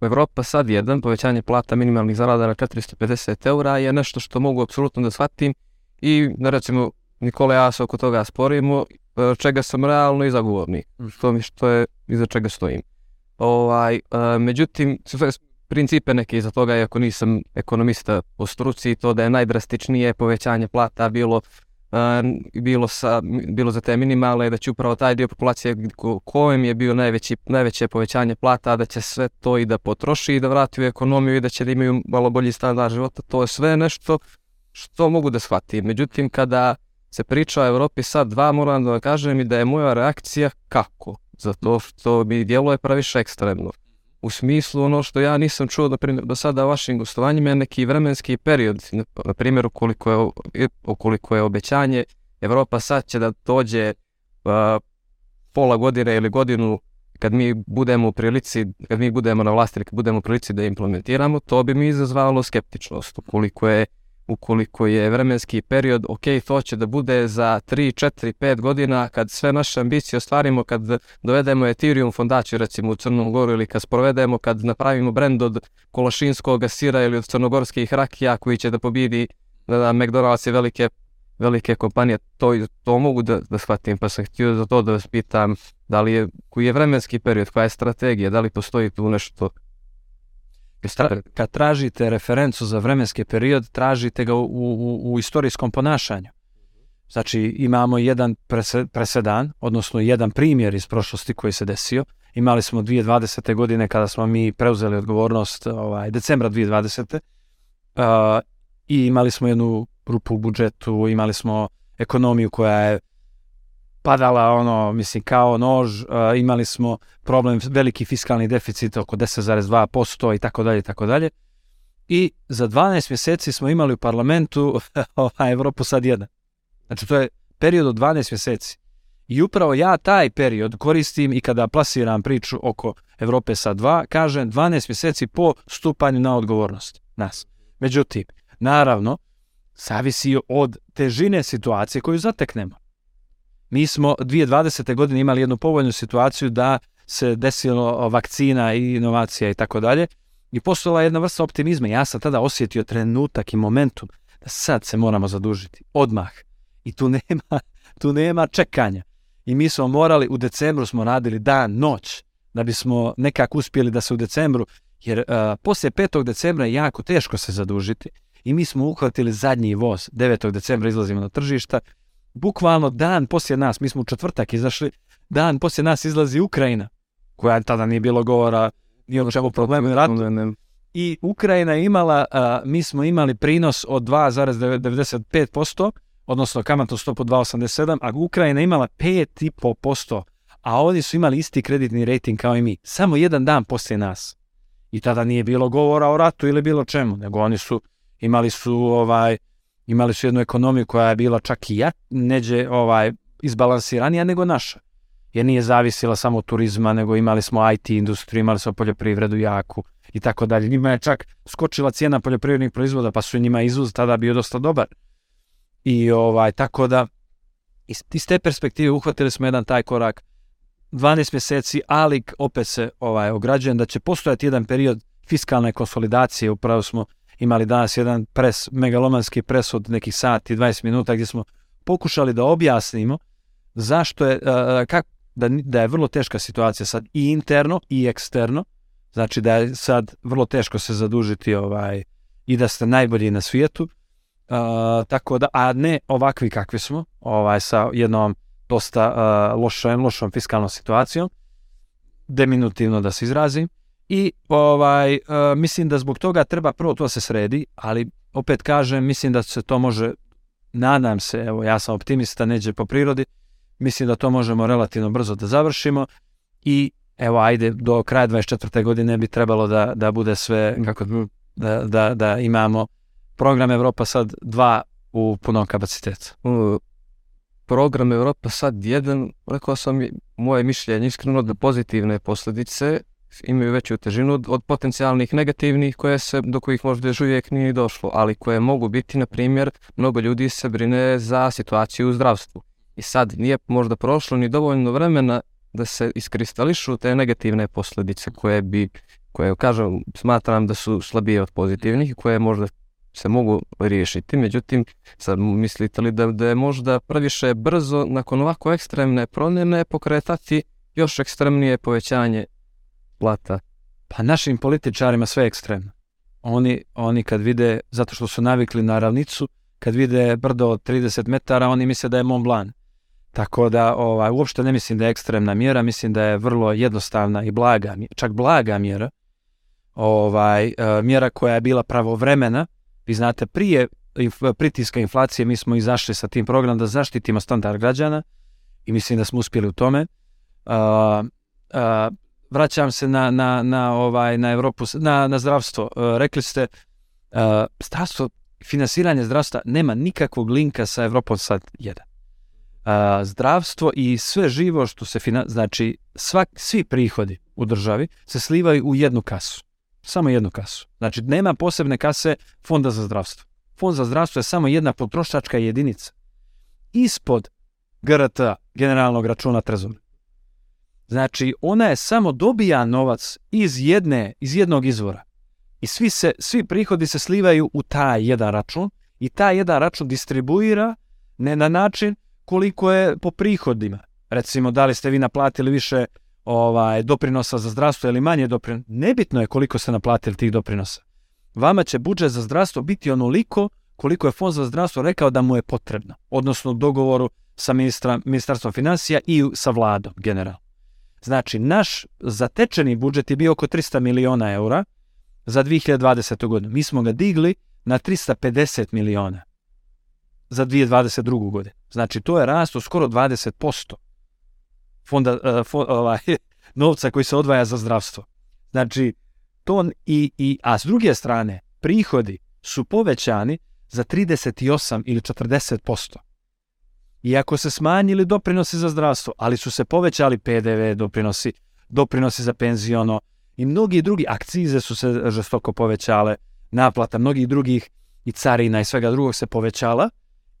Evropa sad jedan, povećanje plata minimalnih zarada na 450 eura je nešto što mogu apsolutno da shvatim i da recimo Nikola ja se oko toga sporimo, e, čega sam realno i zagovornik, što mi što je iza čega stojim. Ovaj, uh, međutim, principe neke iza toga, iako nisam ekonomista po struci, to da je najdrastičnije povećanje plata bilo bilo, sa, bilo za te minimale, da će upravo taj dio populacije ko, kojem je bio najveći, najveće povećanje plata, da će sve to i da potroši i da vrati u ekonomiju i da će da imaju malo bolji standard života, to je sve nešto što mogu da shvatim. Međutim, kada se priča o Evropi sad dva, moram da kažem i da je moja reakcija kako? Zato što mi djeluje praviše ekstremno u smislu ono što ja nisam čuo na primjer do sada vašim gostovanjima je neki vremenski period, na primjer ukoliko je, ukoliko je obećanje Evropa sad će da dođe uh, pola godine ili godinu kad mi budemo u prilici, kad mi budemo na vlasti, kad budemo u prilici da implementiramo, to bi mi izazvalo skeptičnost. Ukoliko je ukoliko je vremenski period, ok, to će da bude za 3, 4, 5 godina kad sve naše ambicije ostvarimo, kad dovedemo Ethereum fondaciju recimo u Crnom Goru ili kad sprovedemo, kad napravimo brend od kolašinskog sira ili od crnogorskih rakija koji će da pobidi da, da McDonald's i velike, velike kompanije, to, to mogu da, da shvatim, pa sam htio za to da vas pitam da li je, koji je vremenski period, koja je strategija, da li postoji tu nešto kad tražite referencu za vremenski period, tražite ga u, u, u istorijskom ponašanju. Znači, imamo jedan prese, presedan, odnosno jedan primjer iz prošlosti koji se desio. Imali smo 2020. godine kada smo mi preuzeli odgovornost ovaj, decembra 2020. Uh, I imali smo jednu rupu u budžetu, imali smo ekonomiju koja je padala ono, mislim, kao nož, uh, imali smo problem, veliki fiskalni deficit oko 10,2% i tako dalje i tako dalje. I za 12 mjeseci smo imali u parlamentu [LAUGHS] ovaj, Evropu sad jedan. Znači to je period od 12 mjeseci. I upravo ja taj period koristim i kada plasiram priču oko Evrope sa 2, kažem 12 mjeseci po stupanju na odgovornost nas. Međutim, naravno, zavisi od težine situacije koju zateknemo mi smo 2020. godine imali jednu povoljnu situaciju da se desilo vakcina i inovacija i tako dalje. I postojala jedna vrsta optimizma. Ja sam tada osjetio trenutak i momentum da sad se moramo zadužiti. Odmah. I tu [LAUGHS] nema, tu nema čekanja. I mi smo morali, u decembru smo radili dan, noć, da bismo nekako uspjeli da se u decembru, jer uh, poslije 5. decembra je jako teško se zadužiti i mi smo uhvatili zadnji voz. 9. decembra izlazimo na tržišta bukvalno dan poslije nas, mi smo u četvrtak izašli, dan poslije nas izlazi Ukrajina, koja tada nije bilo govora ni o čemu problemu ratu. I Ukrajina je imala, a, mi smo imali prinos od 2,95%, odnosno kamatnu stopu 2,87, a Ukrajina je imala 5,5%, a oni su imali isti kreditni rating kao i mi, samo jedan dan poslije nas. I tada nije bilo govora o ratu ili bilo čemu, nego oni su imali su ovaj imali su jednu ekonomiju koja je bila čak i ja, neđe ovaj, izbalansiranija nego naša. Jer nije zavisila samo od turizma, nego imali smo IT industriju, imali smo poljoprivredu jaku i tako dalje. Njima je čak skočila cijena poljoprivrednih proizvoda, pa su njima izvoz tada bio dosta dobar. I ovaj, tako da, iz, iz te perspektive uhvatili smo jedan taj korak 12 mjeseci, ali opet se ovaj, ograđujem da će postojati jedan period fiskalne konsolidacije, upravo smo imali danas jedan pres, megalomanski pres od nekih sati, 20 minuta gdje smo pokušali da objasnimo zašto je, kak, da, da je vrlo teška situacija sad i interno i eksterno, znači da je sad vrlo teško se zadužiti ovaj i da ste najbolji na svijetu, tako da, a ne ovakvi kakvi smo, ovaj sa jednom dosta lošom, lošom fiskalnom situacijom, deminutivno da se izrazim, I ovaj, uh, mislim da zbog toga treba prvo to se sredi, ali opet kažem, mislim da se to može, nadam se, evo ja sam optimista, neđe po prirodi, mislim da to možemo relativno brzo da završimo i evo ajde do kraja 24. godine bi trebalo da, da bude sve kako da, da, da imamo program Evropa sad dva u punom kapacitetu. Program Evropa sad jedan, rekao sam moje mišljenje iskreno da pozitivne posljedice imaju veću težinu od, od potencijalnih negativnih koje se, do kojih možda još uvijek nije došlo, ali koje mogu biti, na primjer, mnogo ljudi se brine za situaciju u zdravstvu. I sad nije možda prošlo ni dovoljno vremena da se iskristališu te negativne posljedice koje bi, koje kažem, smatram da su slabije od pozitivnih i koje možda se mogu riješiti. Međutim, sad mislite li da, da je možda previše brzo nakon ovako ekstremne promjene pokretati još ekstremnije povećanje plata? Pa našim političarima sve ekstremno. Oni, oni kad vide, zato što su navikli na ravnicu, kad vide brdo od 30 metara, oni misle da je Mont Blanc. Tako da ovaj, uopšte ne mislim da je ekstremna mjera, mislim da je vrlo jednostavna i blaga, čak blaga mjera. Ovaj, e, mjera koja je bila pravovremena. Vi znate, prije pritiska inflacije mi smo izašli sa tim programom da zaštitimo standard građana i mislim da smo uspjeli u tome. Uh, uh, vraćam se na, na, na, ovaj, na Evropu, na, na zdravstvo. Uh, rekli ste, uh, zdravstvo, finansiranje zdravstva nema nikakvog linka sa Evropom sad jedan. Uh, zdravstvo i sve živo što se finan... znači svak, svi prihodi u državi se slivaju u jednu kasu. Samo jednu kasu. Znači nema posebne kase fonda za zdravstvo. fond za zdravstvo je samo jedna potrošačka jedinica. Ispod GRT, generalnog računa trezora. Znači, ona je samo dobija novac iz jedne, iz jednog izvora. I svi, se, svi prihodi se slivaju u taj jedan račun i taj jedan račun distribuira ne na način koliko je po prihodima. Recimo, da li ste vi naplatili više ovaj doprinosa za zdravstvo ili manje doprinosa. Nebitno je koliko ste naplatili tih doprinosa. Vama će budžet za zdravstvo biti onoliko koliko je fond za zdravstvo rekao da mu je potrebno. Odnosno u dogovoru sa ministra, ministarstvom financija i sa vladom generalno. Znači, naš zatečeni budžet je bio oko 300 miliona eura za 2020. godinu. Mi smo ga digli na 350 miliona za 2022. godinu. Znači, to je rast skoro 20% fonda, uh, fo, ovaj, [LAUGHS] novca koji se odvaja za zdravstvo. Znači, to i, i, a s druge strane, prihodi su povećani za 38 ili 40%. Iako se smanjili doprinosi za zdravstvo, ali su se povećali PDV doprinosi, doprinosi za penziono i mnogi drugi akcize su se žestoko povećale, naplata mnogih drugih i carina i svega drugog se povećala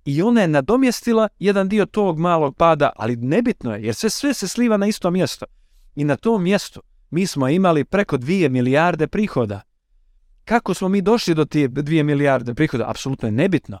i ona je nadomjestila jedan dio tog malog pada, ali nebitno je, jer sve, sve se sliva na isto mjesto. I na tom mjestu mi smo imali preko 2 milijarde prihoda. Kako smo mi došli do tije 2 milijarde prihoda? Apsolutno je nebitno.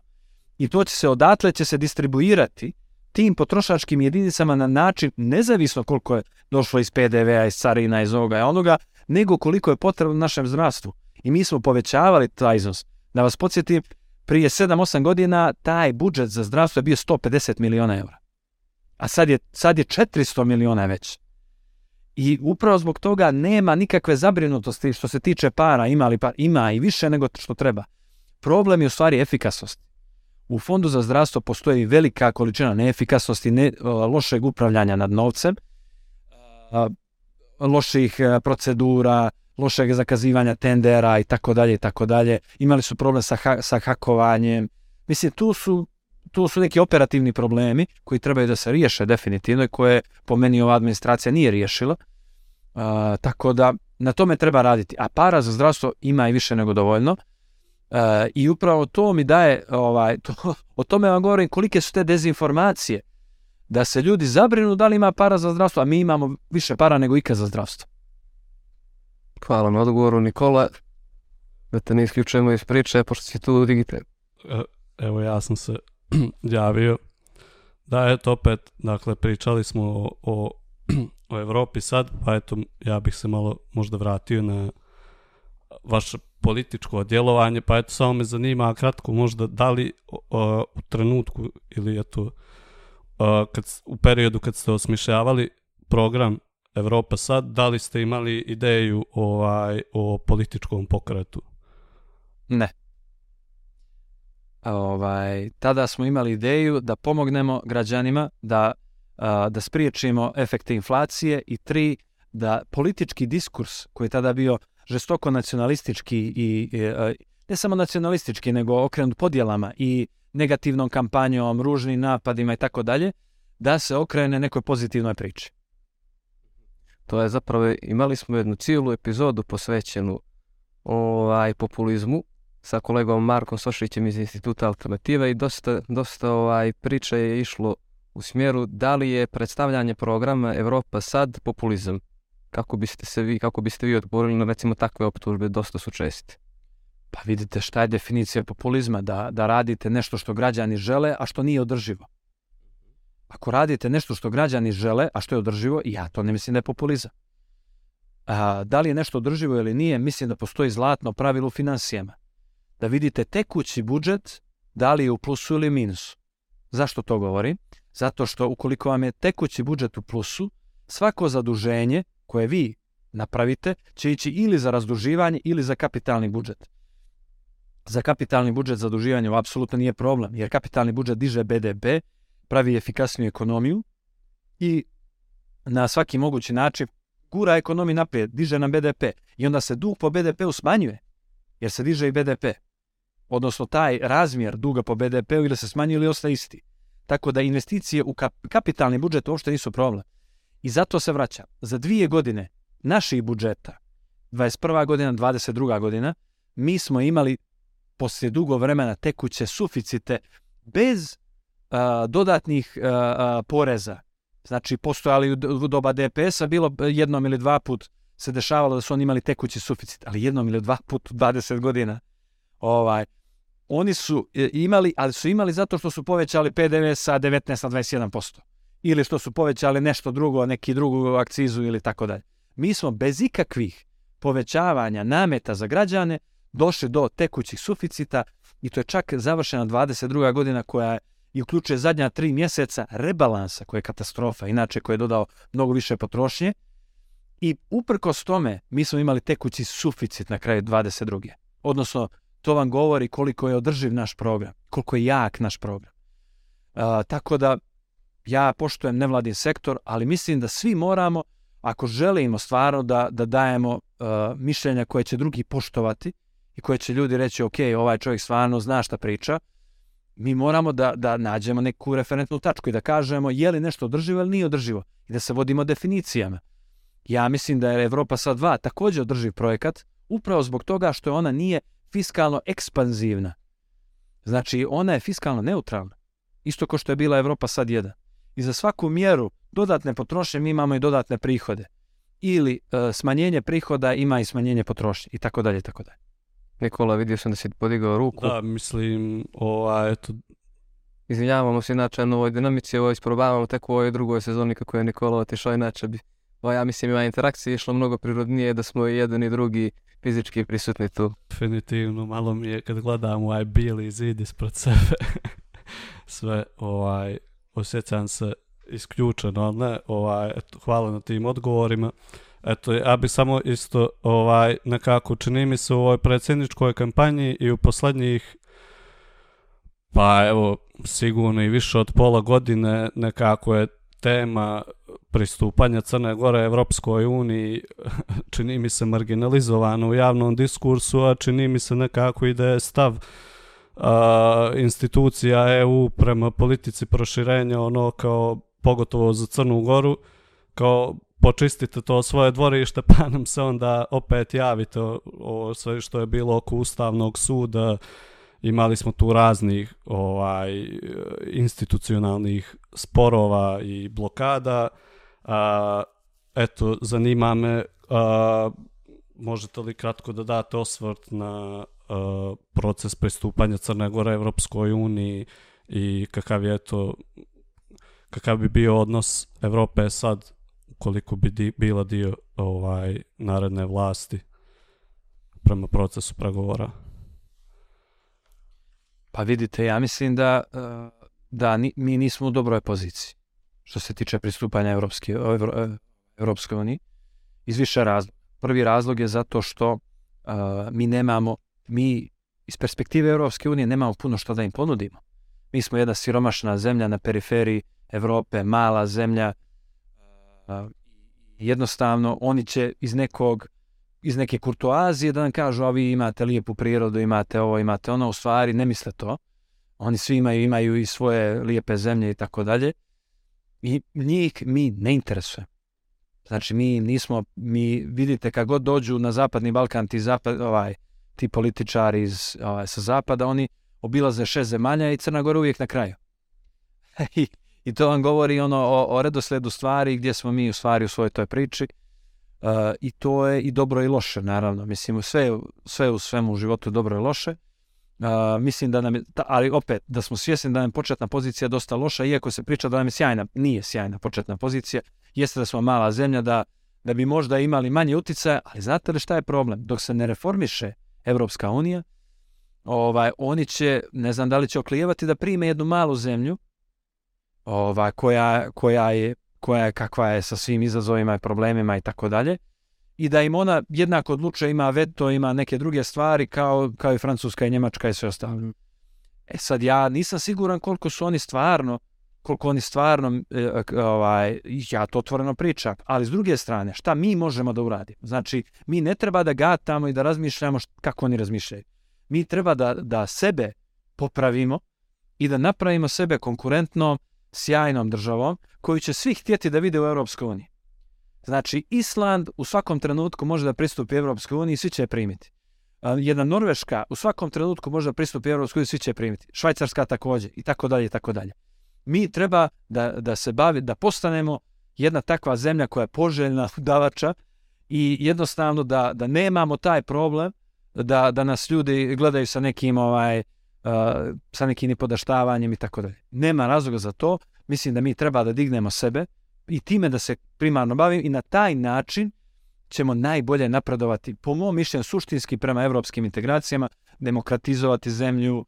I to će se odatle će se distribuirati tim potrošačkim jedinicama na način nezavisno koliko je došlo iz PDV-a, iz carina, iz ovoga i onoga, nego koliko je potrebno našem zdravstvu. I mi smo povećavali taj iznos. Da vas podsjetim, prije 7-8 godina taj budžet za zdravstvo je bio 150 miliona eura. A sad je, sad je 400 miliona već. I upravo zbog toga nema nikakve zabrinutosti što se tiče para, ima li par, ima i više nego što treba. Problem je u stvari efikasnost. U Fondu za zdravstvo postoji velika količina neefikasnosti, ne, lošeg upravljanja nad novcem, loših e, procedura, lošeg zakazivanja tendera i tako dalje i tako dalje. Imali su problem sa, ha sa hakovanjem. Mislim, tu su, tu su neki operativni problemi koji trebaju da se riješe definitivno i koje po meni ova administracija nije riješila. Tako da na tome treba raditi. A para za zdravstvo ima i više nego dovoljno. Uh, I upravo to mi daje, ovaj, to, [LAUGHS] o tome vam govorim kolike su te dezinformacije. Da se ljudi zabrinu da li ima para za zdravstvo, a mi imamo više para nego ikad za zdravstvo. Hvala na odgovoru, Nikola. Da te ne isključujemo iz priče, pošto si tu digitalno. Evo ja sam se [CLEARS THROAT] javio. Da, eto opet, dakle, pričali smo o, o, [CLEARS THROAT] o Evropi sad, pa eto, ja bih se malo možda vratio na vaše političko djelovanje, pa eto, samo me zanima kratko možda da li u trenutku ili eto, o, kad, u periodu kad ste osmišljavali program Evropa sad, da li ste imali ideju ovaj, o političkom pokretu? Ne. Ovaj, tada smo imali ideju da pomognemo građanima da, da spriječimo efekte inflacije i tri, da politički diskurs koji je tada bio žestoko nacionalistički i, i ne samo nacionalistički, nego okrenut podjelama i negativnom kampanjom, ružnim napadima i tako dalje, da se okrene nekoj pozitivnoj priči. To je zapravo, imali smo jednu cijelu epizodu posvećenu ovaj, populizmu sa kolegom Markom Sošićem iz Instituta Alternative i dosta, dosta ovaj, priče je išlo u smjeru da li je predstavljanje programa Evropa sad populizam. Kako biste se vi, kako biste vi odgovorili na recimo takve optužbe, dosta su česti. Pa vidite šta je definicija populizma, da, da radite nešto što građani žele, a što nije održivo. Ako radite nešto što građani žele, a što je održivo, ja to ne mislim da je populizam. A, da li je nešto održivo ili nije, mislim da postoji zlatno pravilo u finansijama. Da vidite tekući budžet, da li je u plusu ili minusu. Zašto to govorim? Zato što ukoliko vam je tekući budžet u plusu, svako zaduženje koje vi napravite će ići ili za razduživanje ili za kapitalni budžet. Za kapitalni budžet zaduživanje apsolutno nije problem, jer kapitalni budžet diže BDP, pravi efikasniju ekonomiju i na svaki mogući način gura ekonomiju naprijed, diže nam BDP i onda se dug po BDP-u smanjuje, jer se diže i BDP. Odnosno taj razmjer duga po BDP-u ili se smanjuje ili ostaje isti. Tako da investicije u kap kapitalni budžet uopšte nisu problem. I zato se vraća. Za dvije godine naših budžeta, 21. godina, 22. godina, mi smo imali poslije dugo vremena tekuće suficite bez a, dodatnih a, a, poreza. Znači, postojali u doba DPS-a, bilo jednom ili dva put se dešavalo da su oni imali tekući suficit, ali jednom ili dva put u 20 godina. Ovaj, oni su e, imali, ali su imali zato što su povećali PDV sa 19 na 21%. Ili što su povećali nešto drugo, neki drugu akcizu ili tako dalje. Mi smo bez ikakvih povećavanja nameta za građane došli do tekućih suficita i to je čak završena 22. godina koja je i uključuje zadnja tri mjeseca rebalansa koja je katastrofa, inače koji je dodao mnogo više potrošnje. I uprkos tome mi smo imali tekući suficit na kraju 22. Odnosno, to vam govori koliko je održiv naš program, koliko je jak naš program. A, tako da ja poštujem nevladin sektor, ali mislim da svi moramo, ako želimo stvarno da, da dajemo a, mišljenja koje će drugi poštovati i koje će ljudi reći, ok, ovaj čovjek stvarno zna šta priča, mi moramo da, da nađemo neku referentnu tačku i da kažemo je li nešto održivo ili nije održivo i da se vodimo definicijama. Ja mislim da je Evropa sad 2 također održiv projekat, upravo zbog toga što ona nije fiskalno ekspanzivna. Znači, ona je fiskalno neutralna. Isto kao što je bila Evropa sad 1. I za svaku mjeru dodatne potrošnje mi imamo i dodatne prihode. Ili e, smanjenje prihoda ima i smanjenje potrošnje i tako dalje i tako dalje. Nikola, vidio sam da si podigao ruku. Da, mislim, ovaj, eto, Izvinjavamo se inače na ovoj dinamici, ovo isprobavamo tek u ovoj drugoj sezoni kako je Nikola otišao, inače bi, ja mislim ima interakcije išlo mnogo prirodnije da smo i jedan i drugi fizički prisutni tu. definitivno, malo mi je kad gledam ovaj bili zid ispred sebe, [LAUGHS] sve, ovaj, osjećam se isključeno, ne, ovaj, eto, hvala na tim odgovorima. Eto, ja bi samo isto, ovaj, nekako čini mi se u ovoj predsjedničkoj kampanji i u posljednjih pa evo, sigurno i više od pola godine nekako je tema pristupanja Crne Gore Evropskoj uniji [LAUGHS] čini mi se marginalizovano u javnom diskursu, a čini mi se nekako i da je stav institucija EU prema politici proširenja ono kao pogotovo za Crnu Goru kao počistite to svoje dvorište [LAUGHS] pa nam se onda opet javite o, o sve što je bilo oko Ustavnog suda imali smo tu raznih ovaj institucionalnih sporova i blokada. A, eto, zanima me, a, možete li kratko da date osvrt na a, proces pristupanja Crne Gore Evropskoj uniji i kakav je to kakav bi bio odnos Evrope sad koliko bi di, bila dio ovaj naredne vlasti prema procesu pregovora. Pa vidite, ja mislim da, e, da ni, mi nismo u dobroj poziciji što se tiče pristupanja Evropske, Evro, e, Evropskoj uniji iz više razloga. Prvi razlog je zato što uh, mi nemamo, mi iz perspektive Evropske unije nemamo puno što da im ponudimo. Mi smo jedna siromašna zemlja na periferiji Evrope, mala zemlja. Uh, jednostavno, oni će iz nekog iz neke kurtoazije da nam kažu a vi imate lijepu prirodu, imate ovo, imate ono, u stvari ne misle to. Oni svi imaju, imaju i svoje lijepe zemlje i tako dalje. I njih mi ne interesuje. Znači mi nismo, mi vidite kad god dođu na zapadni Balkan ti, zapad, ovaj, ti političari iz, ovaj, sa zapada, oni obilaze šest zemalja i Crna Gora uvijek na kraju. [LAUGHS] I, I to vam govori ono o, o redosledu stvari gdje smo mi u stvari u svojoj toj priči. Uh, I to je i dobro i loše, naravno. Mislim, sve, sve u svemu u životu dobro i loše. Uh, mislim da nam je, ta, ali opet, da smo svjesni da nam je početna pozicija dosta loša, iako se priča da nam je sjajna, nije sjajna početna pozicija, jeste da smo mala zemlja, da, da bi možda imali manje uticaja, ali znate li šta je problem? Dok se ne reformiše Evropska unija, ovaj, oni će, ne znam da li će oklijevati da prime jednu malu zemlju, ovaj, koja, koja je koja je kakva je sa svim izazovima i problemima i tako dalje i da im ona jednako odlučuje ima veto, ima neke druge stvari kao, kao i Francuska i Njemačka i sve ostalo. E sad ja nisam siguran koliko su oni stvarno koliko oni stvarno e, ovaj ja to otvoreno pričam, ali s druge strane šta mi možemo da uradimo? Znači mi ne treba da gatamo i da razmišljamo kako oni razmišljaju. Mi treba da da sebe popravimo i da napravimo sebe konkurentnom sjajnom državom koju će svi htjeti da vide u Europskoj uniji. Znači, Island u svakom trenutku može da pristupi Europskoj uniji i svi će je primiti. Jedna Norveška u svakom trenutku može pristupiti Europskoj uniji, svi će je primiti. Švajcarska također i tako dalje i tako dalje. Mi treba da, da se bavi, da postanemo jedna takva zemlja koja je poželjna udavača i jednostavno da, da nemamo taj problem da, da nas ljudi gledaju sa nekim ovaj uh, sa nekim nipodaštavanjem i tako dalje. Nema razloga za to. Mislim da mi treba da dignemo sebe i time da se primarno bavim i na taj način ćemo najbolje napredovati, po mom mišljenju, suštinski prema evropskim integracijama, demokratizovati zemlju,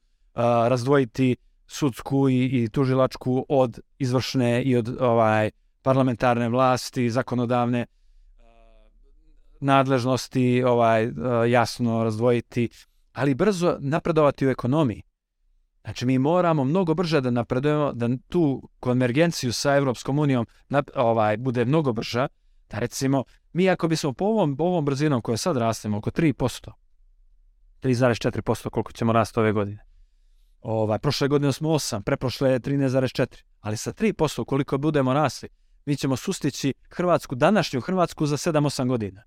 razdvojiti sudsku i, i tužilačku od izvršne i od ovaj parlamentarne vlasti, zakonodavne uh, nadležnosti, ovaj uh, jasno razdvojiti, ali brzo napredovati u ekonomiji. Znači mi moramo mnogo brže da napredujemo, da tu konvergenciju sa Evropskom unijom ovaj bude mnogo brža, da recimo mi ako bismo po ovom, ovom brzinom koje sad rastemo, oko 3%, 3,4% koliko ćemo rasti ove godine, ovaj, prošle godine smo 8, preprošle je 13,4, ali sa 3% koliko budemo rasli, mi ćemo sustići Hrvatsku, današnju Hrvatsku za 7-8 godina.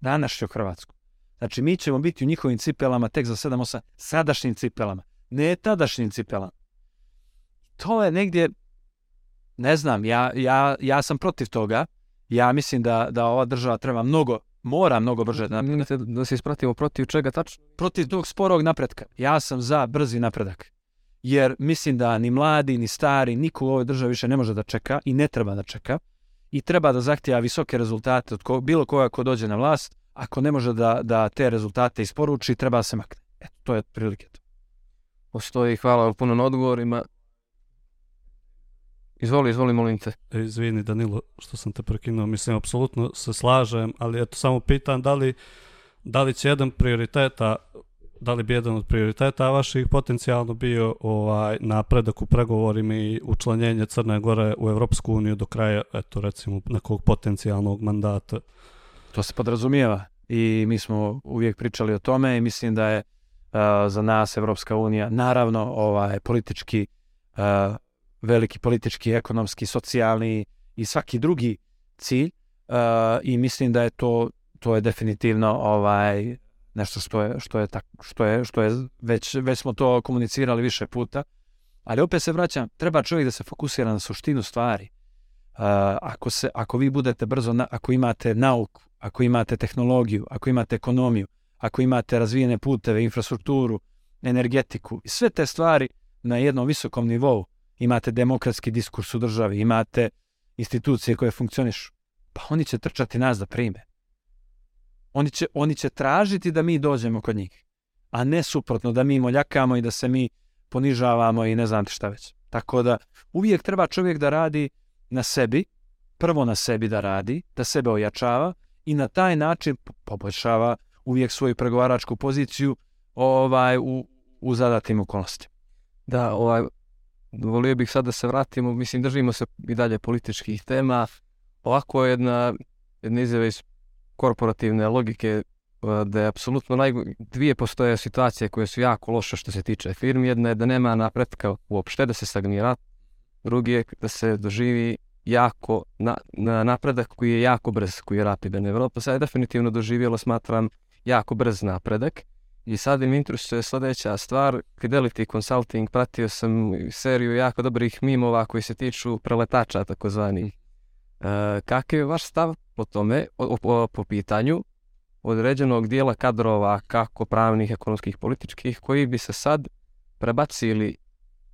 Današnju Hrvatsku. Znači mi ćemo biti u njihovim cipelama tek za 7-8, sadašnjim cipelama, ne tadašnjim cipelama. To je negdje, ne znam, ja, ja, ja sam protiv toga, ja mislim da, da ova država treba mnogo, mora mnogo brže da da se ispratimo protiv čega tačno? Protiv tog sporog napretka. Ja sam za brzi napredak. Jer mislim da ni mladi, ni stari, niko u ovoj državi više ne može da čeka i ne treba da čeka. I treba da zahtjeva visoke rezultate od ko, bilo koga ko dođe na vlast. Ako ne može da, da te rezultate isporuči, treba da se makne. Eto, to je prilike to. Postoji, hvala vam puno na odgovorima. Izvoli, izvoli, molim te. E, Izvini Danilo što sam te prekinuo, mislim apsolutno se slažem, ali eto samo pitam da li, da li će jedan prioriteta da li bi jedan od prioriteta vaših potencijalno bio ovaj napredak u pregovorima i učlanjenje Crne Gore u Evropsku uniju do kraja, eto recimo, nekog potencijalnog mandata. To se podrazumijeva i mi smo uvijek pričali o tome i mislim da je uh, za nas Evropska unija naravno ovaj politički uh, veliki politički, ekonomski, socijalni i svaki drugi cilj uh, i mislim da je to to je definitivno ovaj nešto što je što je tak, što je što je već već smo to komunicirali više puta. Ali opet se vraćam, treba čovjek da se fokusira na suštinu stvari. Uh, ako se ako vi budete brzo na, ako imate nauku, ako imate tehnologiju, ako imate ekonomiju, ako imate razvijene puteve, infrastrukturu, energetiku sve te stvari na jednom visokom nivou, imate demokratski diskurs u državi, imate institucije koje funkcionišu, pa oni će trčati nas da prime. Oni će, oni će tražiti da mi dođemo kod njih, a ne suprotno, da mi moljakamo i da se mi ponižavamo i ne znam šta već. Tako da uvijek treba čovjek da radi na sebi, prvo na sebi da radi, da sebe ojačava i na taj način poboljšava uvijek svoju pregovaračku poziciju ovaj u, u zadatim okolnostima. Da, ovaj, volio bih sad da se vratimo, mislim držimo se i dalje političkih tema. Ovako je jedna, jedna izjava iz korporativne logike eh, da je apsolutno naj... dvije postoje situacije koje su jako loše što se tiče firmi. Jedna je da nema napretka uopšte, da se stagnira. Drugi je da se doživi jako na, na napredak koji je jako brz, koji je rapidan. Evropa sad je definitivno doživjela, smatram, jako brz napredak. I sad im interesuje sljedeća stvar, Fidelity Consulting, pratio sam seriju jako dobrih mimova koji se tiču preletača takozvani. Kakav je vaš stav po tome, o, o, po pitanju određenog dijela kadrova, kako pravnih, ekonomskih, političkih, koji bi se sad prebacili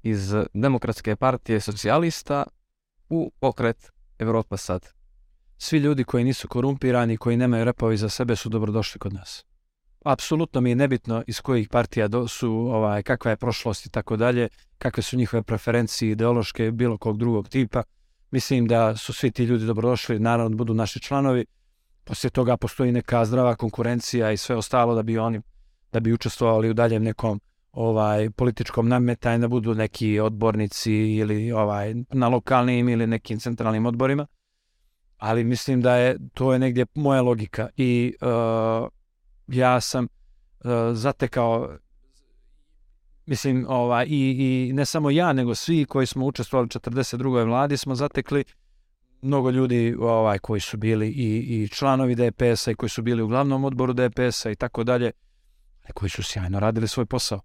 iz demokratske partije socijalista u pokret Evropa sad? Svi ljudi koji nisu korumpirani, koji nemaju repovi za sebe su dobrodošli kod nas apsolutno mi je nebitno iz kojih partija do, su, ovaj, kakva je prošlost i tako dalje, kakve su njihove preferencije ideološke, bilo kog drugog tipa. Mislim da su svi ti ljudi dobrodošli, naravno da budu naši članovi. Poslije toga postoji neka zdrava konkurencija i sve ostalo da bi oni da bi učestvovali u daljem nekom ovaj političkom nametanju da budu neki odbornici ili ovaj na lokalnim ili nekim centralnim odborima. Ali mislim da je to je negdje moja logika i uh, ja sam uh, zatekao mislim ovaj i, i ne samo ja nego svi koji smo učestvovali u 42. vladi smo zatekli mnogo ljudi ovaj koji su bili i i članovi DPS-a i koji su bili u glavnom odboru DPS-a i tako dalje koji su sjajno radili svoj posao.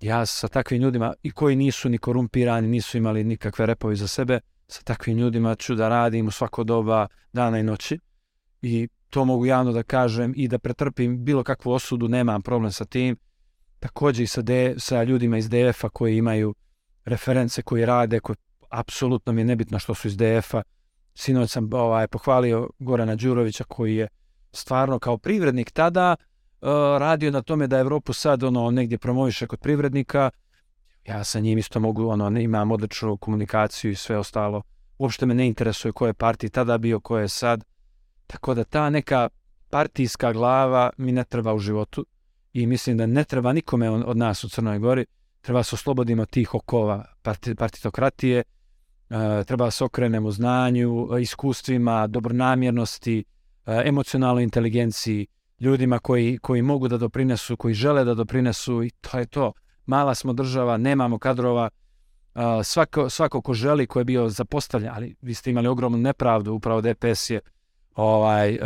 Ja sa takvim ljudima, i koji nisu ni korumpirani, nisu imali nikakve repovi za sebe, sa takvim ljudima ću da radim u svako doba dana i noći. I to mogu javno da kažem i da pretrpim bilo kakvu osudu, nemam problem sa tim. Također i sa, D, sa ljudima iz DF-a koji imaju reference, koji rade, koji apsolutno mi je nebitno što su iz DF-a. Sinoć sam ovaj, pohvalio Gorana Đurovića koji je stvarno kao privrednik tada uh, radio na tome da Evropu sad ono negdje promoviše kod privrednika. Ja sa njim isto mogu, ono, imam odličnu komunikaciju i sve ostalo. Uopšte me ne interesuje ko je partij tada bio, ko je sad. Tako da ta neka partijska glava mi ne treba u životu i mislim da ne treba nikome od nas u Crnoj Gori. Treba se oslobodimo tih okova partitokratije, e, treba se okrenemo znanju, iskustvima, dobronamjernosti, e, emocionalnoj inteligenciji, ljudima koji, koji mogu da doprinesu, koji žele da doprinesu i to je to. Mala smo država, nemamo kadrova, e, svako, svako ko želi, ko je bio zapostavljen, ali vi ste imali ogromnu nepravdu, upravo DPS je ovaj,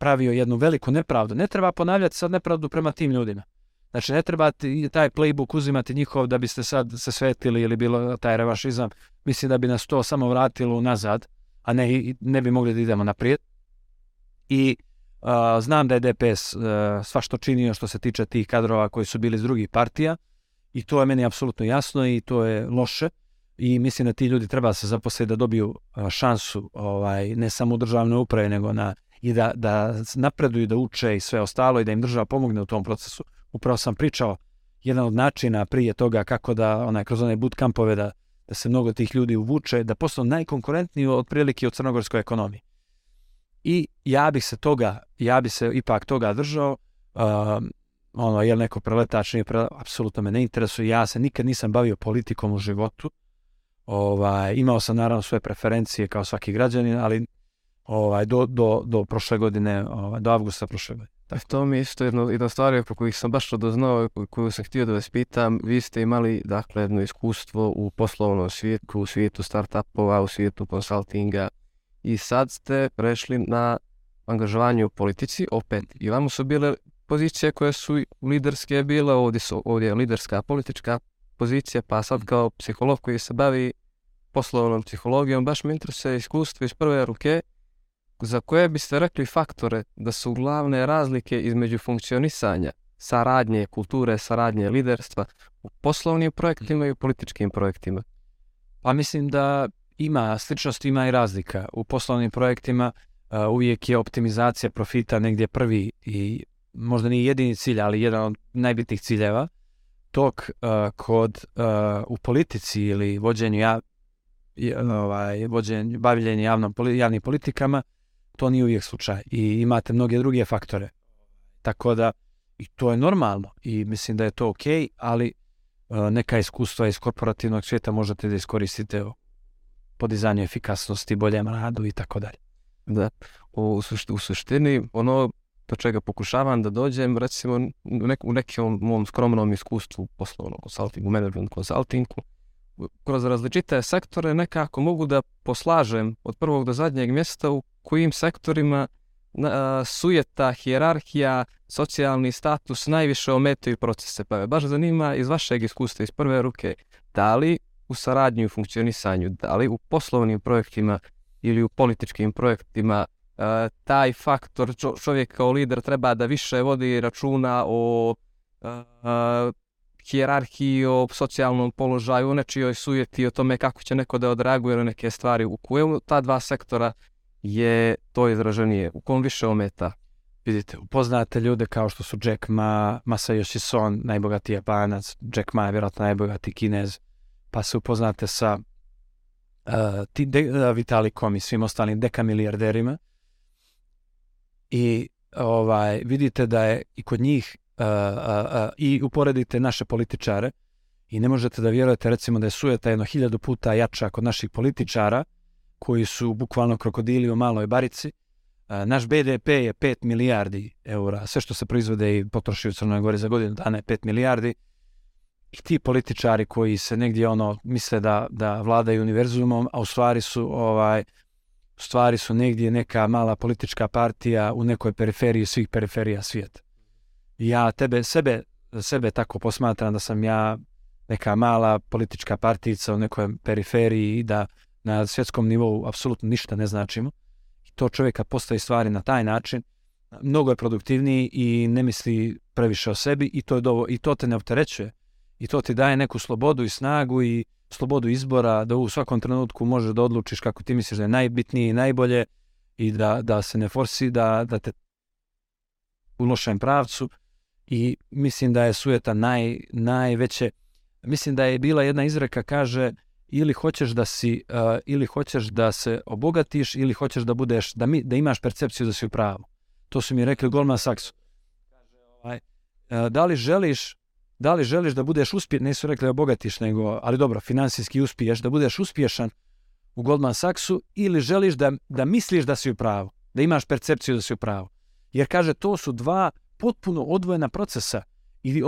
pravio jednu veliku nepravdu. Ne treba ponavljati sad nepravdu prema tim ljudima. Znači, ne treba taj playbook uzimati njihov da biste sad se svetili ili bilo taj revašizam. Mislim da bi nas to samo vratilo nazad, a ne, ne bi mogli da idemo naprijed. I znam da je DPS uh, sva što činio što se tiče tih kadrova koji su bili iz drugih partija i to je meni apsolutno jasno i to je loše i mislim da ti ljudi treba se zaposliti da dobiju šansu ovaj, ne samo u državnoj upravi nego na i da, da napreduju, da uče i sve ostalo i da im država pomogne u tom procesu. Upravo sam pričao jedan od načina prije toga kako da onaj, kroz one bootcampove da, da se mnogo tih ljudi uvuče, da postanu najkonkurentniji otprilike od crnogorskoj ekonomiji. I ja bih se toga, ja bih se ipak toga držao, um, ono, je neko preletač, nije preletač, apsolutno me ne interesuje, ja se nikad nisam bavio politikom u životu, ovaj, imao sam naravno svoje preferencije kao svaki građanin, ali ovaj, do, do, do prošle godine, ovaj, do avgusta prošle godine. Tako. To mi je isto jedno, jedna stvar oko kojih sam baš doznao, koju sam htio da vas pitam. Vi ste imali dakle, jedno iskustvo u poslovnom svijetu, u svijetu startupova, u svijetu konsultinga i sad ste prešli na angažovanje u politici, opet. I vamo su bile pozicije koje su liderske bile, ovdje, su, ovdje je liderska politička pozicija, pa sad kao psiholog koji se bavi poslovnom psihologijom, baš me interesuje iskustvo iz prve ruke za koje biste rekli faktore da su glavne razlike između funkcionisanja, saradnje, kulture, saradnje, liderstva u poslovnim projektima i u političkim projektima? Pa mislim da ima sličnost, ima i razlika. U poslovnim projektima uh, uvijek je optimizacija profita negdje prvi i možda nije jedini cilj, ali jedan od najbitnijih ciljeva. Tok uh, kod uh, u politici ili vođenju ja, ovaj, vođenju, bavljenju javnom, javnim politikama to nije uvijek slučaj i imate mnoge druge faktore. Tako da i to je normalno i mislim da je to ok, ali uh, neka iskustva iz korporativnog svijeta možete da iskoristite u podizanju efikasnosti, boljem radu i tako dalje. Da, u, u suštini ono do čega pokušavam da dođem, recimo u, nek, u nekom mom skromnom iskustvu poslovnog konsultingu, management konsultingu, kroz različite sektore nekako mogu da poslažem od prvog do zadnjeg mjesta u kojim sektorima sujeta, hijerarhija, socijalni status najviše ometaju procese. Pa me baš zanima iz vašeg iskustva, iz prve ruke, da li u saradnju i funkcionisanju, da li u poslovnim projektima ili u političkim projektima taj faktor čovjek kao lider treba da više vodi računa o hijerarhiji, o socijalnom položaju, o nečijoj sujeti, o tome kako će neko da odreaguje na neke stvari. U kojem ta dva sektora je to izraženije? U kom više ometa? Vidite, upoznate ljude kao što su Jack Ma, Masayoshi Son, najbogatiji japanac, Jack Ma je vjerojatno najbogatiji kinez, pa se upoznate sa uh, ti de, uh, Vitalikom i svim ostalim dekamilijarderima i ovaj vidite da je i kod njih uh, uh, i uporedite naše političare i ne možete da vjerujete recimo da je sujeta jedno hiljadu puta jača kod naših političara koji su bukvalno krokodili u maloj barici. Naš BDP je 5 milijardi eura, sve što se proizvode i potroši u Crnoj Gori za godinu dana je 5 milijardi. I ti političari koji se negdje ono misle da, da vladaju univerzumom, a u stvari su ovaj u stvari su negdje neka mala politička partija u nekoj periferiji svih periferija svijeta. Ja tebe, sebe, sebe tako posmatram da sam ja neka mala politička partijica u nekoj periferiji i da na svjetskom nivou apsolutno ništa ne značimo. To čovjeka postavi stvari na taj način, mnogo je produktivniji i ne misli previše o sebi i to, je dovo, i to te ne opterećuje. I to ti daje neku slobodu i snagu i slobodu izbora da u svakom trenutku možeš da odlučiš kako ti misliš da je najbitnije i najbolje i da, da se ne forsi, da, da te u lošem pravcu i mislim da je sujeta naj, najveće. Mislim da je bila jedna izreka kaže ili hoćeš da si uh, ili hoćeš da se obogatiš ili hoćeš da budeš da mi da imaš percepciju da si u pravu. To su mi rekli Goldman Sachs. Kaže ovaj uh, da li želiš da li želiš da budeš uspješan, nisu rekli obogatiš, nego, ali dobro, finansijski uspiješ, da budeš uspješan u Goldman Sachsu ili želiš da, da misliš da si u pravu, da imaš percepciju da si u pravu. Jer kaže, to su dva potpuno odvojena procesa i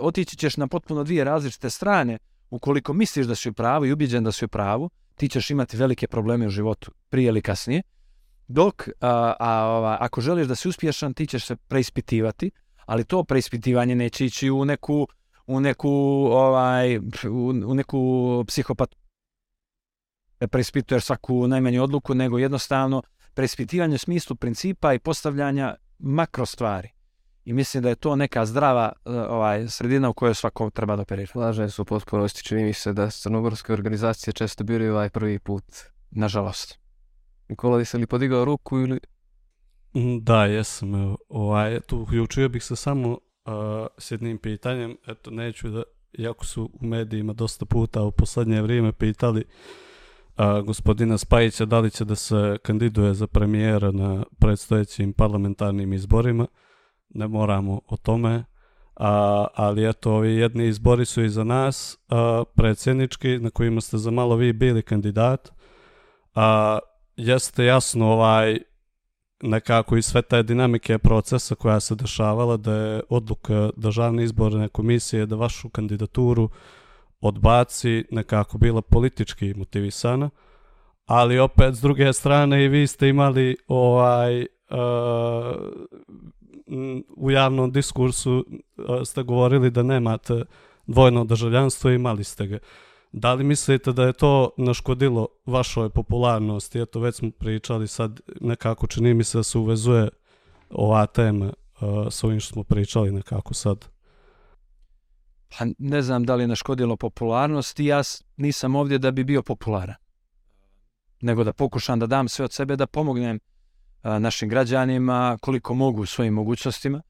otići, ćeš na potpuno dvije različite strane. Ukoliko misliš da si u pravu i ubiđen da si u pravu, ti ćeš imati velike probleme u životu prije ili kasnije. Dok, a, a, ako želiš da si uspješan, ti ćeš se preispitivati, ali to preispitivanje neće ići u neku u neku ovaj u, u neku psihopat preispituješ svaku najmanju odluku, nego jednostavno preispitivanje u smislu principa i postavljanja makro stvari. I mislim da je to neka zdrava uh, ovaj sredina u kojoj svako treba da operira. Slažem se u potpunosti, čini mi se da crnogorske organizacije često biraju ovaj prvi put. Nažalost. Nikola, se li podigao ruku ili... Da, jesam. Ovaj, tu uključio bih se samo uh, s jednim pitanjem. Eto, neću da, iako su u medijima dosta puta u poslednje vrijeme pitali uh, gospodina Spajića da li će da se kandiduje za premijera na predstojećim parlamentarnim izborima. Ne moramo o tome. A, ali eto, ovi jedni izbori su i za nas, a, predsjednički, na kojima ste za malo vi bili kandidat. A, jeste jasno ovaj nekako i sve te dinamike procesa koja se dešavala da je odluka državne izborne komisije da vašu kandidaturu odbaci nekako bila politički motivisana ali opet s druge strane i vi ste imali ovaj uh, u javnom diskursu uh, ste govorili da nemate dvojno državljanstvo i imali ste ga. Da li mislite da je to naškodilo vašoj popularnosti? Eto, već smo pričali sad, nekako čini mi se da se uvezuje ova tema uh, s ovim što smo pričali nekako sad. Pa ne znam da li je naškodilo popularnosti, ja nisam ovdje da bi bio popularan. Nego da pokušam da dam sve od sebe da pomognem našim građanima koliko mogu u svojim mogućnostima.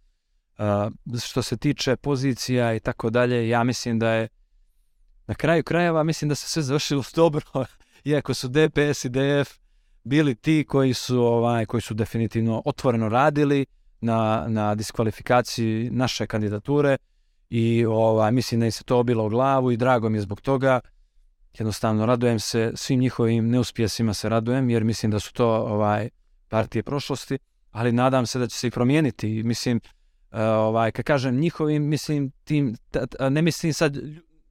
Što se tiče pozicija i tako dalje, ja mislim da je na kraju krajeva mislim da se sve završilo [LAUGHS] dobro, iako su DPS i DF bili ti koji su ovaj koji su definitivno otvoreno radili na, na diskvalifikaciji naše kandidature i ovaj mislim da im se to obilo o glavu i drago mi je zbog toga. Jednostavno radujem se svim njihovim neuspjesima se radujem jer mislim da su to ovaj partije prošlosti, ali nadam se da će se i promijeniti. Mislim uh, ovaj kad kažem njihovim mislim tim ne mislim sad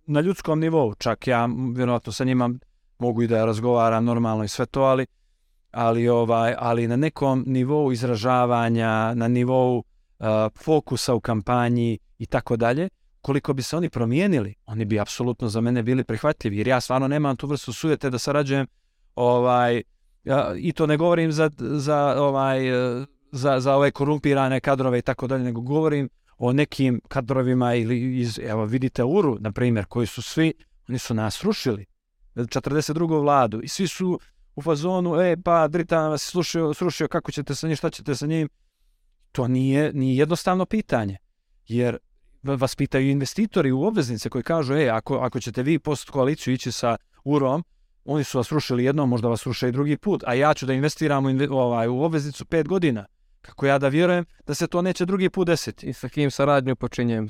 na ljudskom nivou, čak ja vjerojatno sa njima mogu i da razgovaram normalno i sve to, ali ali ovaj ali na nekom nivou izražavanja, na nivou uh, fokusa u kampanji i tako dalje, koliko bi se oni promijenili, oni bi apsolutno za mene bili prihvatljivi, jer ja stvarno nemam tu vrstu sujete da sarađujem ovaj ja, i to ne govorim za, za ovaj eh, za, za ove korumpirane kadrove i tako dalje, nego govorim o nekim kadrovima ili iz, evo vidite Uru, na primjer, koji su svi, oni su nas rušili, 42. vladu i svi su u fazonu, e pa Dritan vas slušio, srušio, kako ćete sa njim, šta ćete sa njim, to nije, nije jednostavno pitanje, jer vas pitaju investitori u obveznice koji kažu, e, ako, ako ćete vi post koaliciju ići sa Urom, oni su vas rušili jednom, možda vas ruše i drugi put, a ja ću da investiram u, ovaj, u obveznicu pet godina. Kako ja da vjerujem da se to neće drugi put desiti? I sa kim saradnju počinjem?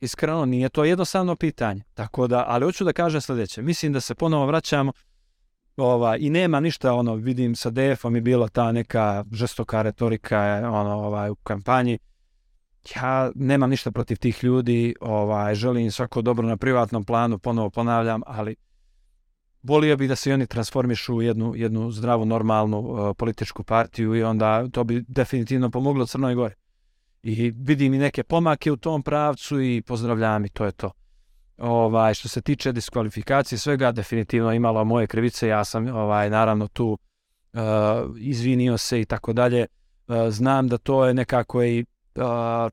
Iskreno, nije to jednostavno pitanje. Tako da, ali hoću da kažem sljedeće. Mislim da se ponovo vraćamo ova, i nema ništa, ono, vidim sa DF-om je bila ta neka žestoka retorika ono, ovaj, u kampanji. Ja nemam ništa protiv tih ljudi, ovaj, želim im svako dobro na privatnom planu, ponovo ponavljam, ali volio bih da se oni transformišu u jednu, jednu zdravu, normalnu uh, političku partiju i onda to bi definitivno pomoglo Crnoj Gori. I vidim i neke pomake u tom pravcu i pozdravljam i to je to. Ovaj, što se tiče diskvalifikacije svega, definitivno imala moje krivice, ja sam ovaj, naravno tu uh, izvinio se i tako dalje. Uh, znam da to je nekako i uh,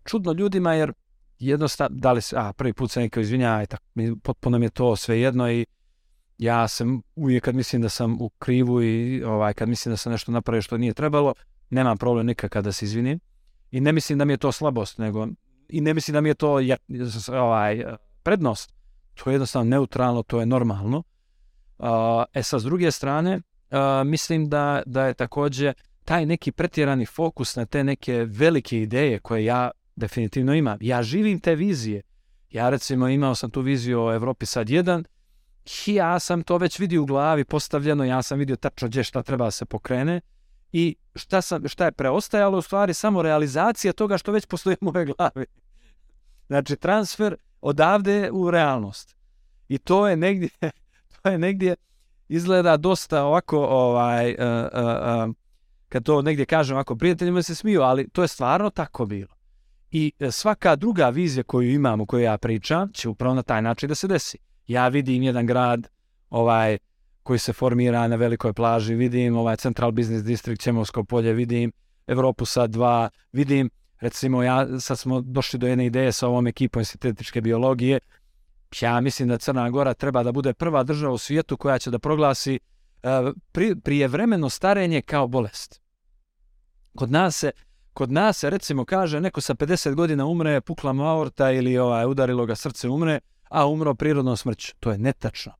čudno ljudima jer jednostavno, da li se, a prvi put se neko izvinja, i tako, potpuno mi je to sve jedno i ja sam uvijek kad mislim da sam u krivu i ovaj, kad mislim da sam nešto napravio što nije trebalo, nemam problem nikakav da se izvinim. I ne mislim da mi je to slabost, nego i ne mislim da mi je to ovaj, prednost. To je jednostavno neutralno, to je normalno. E sad, s druge strane, mislim da, da je također taj neki pretjerani fokus na te neke velike ideje koje ja definitivno imam. Ja živim te vizije. Ja recimo imao sam tu viziju o Evropi sad jedan ja sam to već vidio u glavi postavljeno, ja sam vidio tačno gdje šta treba se pokrene i šta, sam, šta je preostajalo u stvari samo realizacija toga što već postoji u mojoj glavi. Znači transfer odavde u realnost. I to je negdje, [LAUGHS] to je negdje izgleda dosta ovako, ovaj, uh, uh, uh, kad to negdje kažem ovako, prijateljima se smiju, ali to je stvarno tako bilo. I e, svaka druga vizija koju imam, o kojoj ja pričam, će upravo na taj način da se desi. Ja vidim jedan grad ovaj koji se formira na velikoj plaži, vidim ovaj Central Business District, Ćemovsko polje, vidim Evropu sad dva, vidim recimo ja, sad smo došli do jedne ideje sa ovom ekipom sintetičke biologije, ja mislim da Crna Gora treba da bude prva država u svijetu koja će da proglasi uh, pri, prijevremeno starenje kao bolest. Kod nas se Kod nas se recimo kaže neko sa 50 godina umre, pukla mu aorta ili ovaj, udarilo ga srce umre, a umro prirodnom smrću. To je netačno.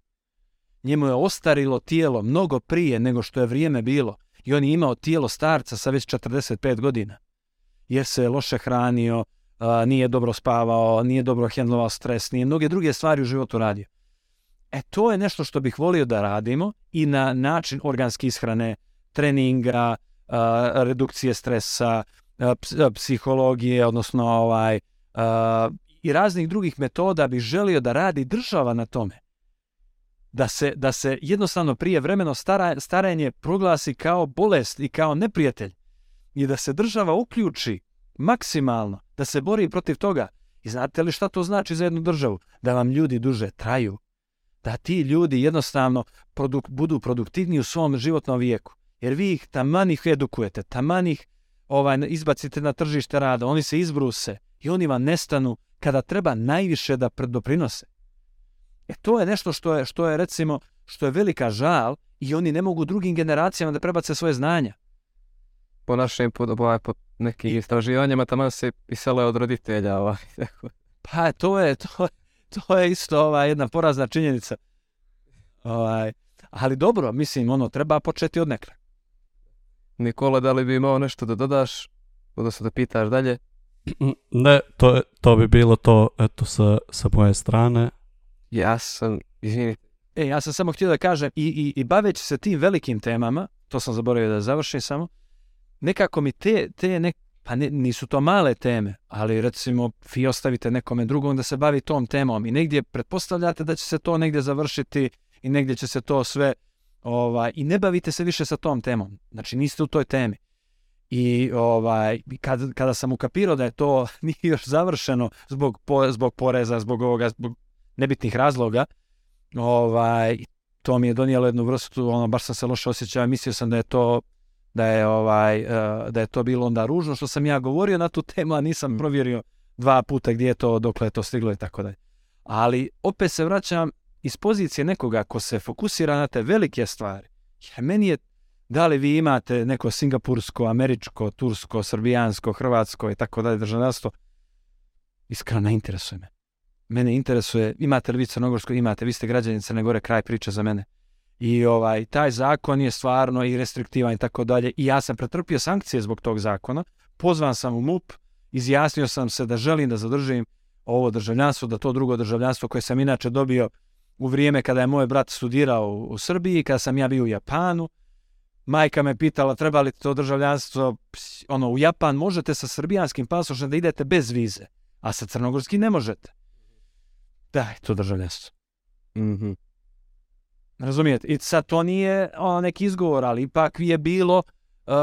Njemu je ostarilo tijelo mnogo prije nego što je vrijeme bilo i on je imao tijelo starca sa već 45 godina. Jer se je loše hranio, nije dobro spavao, nije dobro hendlovao stres, nije mnoge druge stvari u životu radio. E to je nešto što bih volio da radimo i na način organske ishrane, treninga, redukcije stresa, psihologije, odnosno ovaj, i raznih drugih metoda bi želio da radi država na tome. Da se, da se jednostavno prije vremeno stara, starenje proglasi kao bolest i kao neprijatelj i da se država uključi maksimalno, da se bori protiv toga. I znate li šta to znači za jednu državu? Da vam ljudi duže traju. Da ti ljudi jednostavno produk, budu produktivniji u svom životnom vijeku. Jer vi ih taman ih edukujete, taman ih ovaj, izbacite na tržište rada, oni se izbruse i oni vam nestanu kada treba najviše da doprinose. E to je nešto što je, što je recimo, što je velika žal i oni ne mogu drugim generacijama da prebace svoje znanja. Po našim, po, po, nekim istraživanjima, tamo se pisale od roditelja. Ovaj. [LAUGHS] tako. Pa to je, to, to je isto ovaj, jedna porazna činjenica. Ovaj, ali dobro, mislim, ono, treba početi od nekra. Nikola, da li bi imao nešto da dodaš, odnosno da pitaš dalje? Ne, to, je, to bi bilo to, eto, sa, sa moje strane. Ja sam, izvini, E, ja sam samo htio da kažem, i, i, i baveći se tim velikim temama, to sam zaboravio da završim samo, nekako mi te, te ne, pa ne, nisu to male teme, ali recimo vi ostavite nekome drugom da se bavi tom temom i negdje pretpostavljate da će se to negdje završiti i negdje će se to sve, ovaj, i ne bavite se više sa tom temom, znači niste u toj temi. I ovaj, kad, kada sam ukapirao da je to [LAUGHS] nije još završeno zbog, po, zbog poreza, zbog ovoga, zbog nebitnih razloga, ovaj, to mi je donijelo jednu vrstu, ono, baš sam se loše osjećao, mislio sam da je to da je ovaj eh, da je to bilo onda ružno što sam ja govorio na tu temu, a nisam Mm. provjerio dva puta gdje je to, dokle je to stiglo i tako dalje. Ali opet se vraćam iz pozicije nekoga ko se fokusira na te velike stvari. Jer meni je da li vi imate neko singapursko, američko, tursko, srbijansko, hrvatsko i tako dalje državljanstvo, iskreno ne interesuje me. Mene interesuje, imate li vi crnogorsko, imate, vi ste građani Crne Gore, kraj priče za mene. I ovaj taj zakon je stvarno i restriktivan i tako dalje. I ja sam pretrpio sankcije zbog tog zakona. Pozvan sam u MUP, izjasnio sam se da želim da zadržim ovo državljanstvo, da to drugo državljanstvo koje sam inače dobio u vrijeme kada je moj brat studirao u, u Srbiji, kada sam ja bio u Japanu. Majka me pitala treba li to državljanstvo, ps, ono, u Japan možete sa srbijanskim pasošem da idete bez vize, a sa crnogorskim ne možete. Daj, to državljanstvo. Mhm. Razumijete? I sad to nije neki izgovor, ali ipak je bilo uh,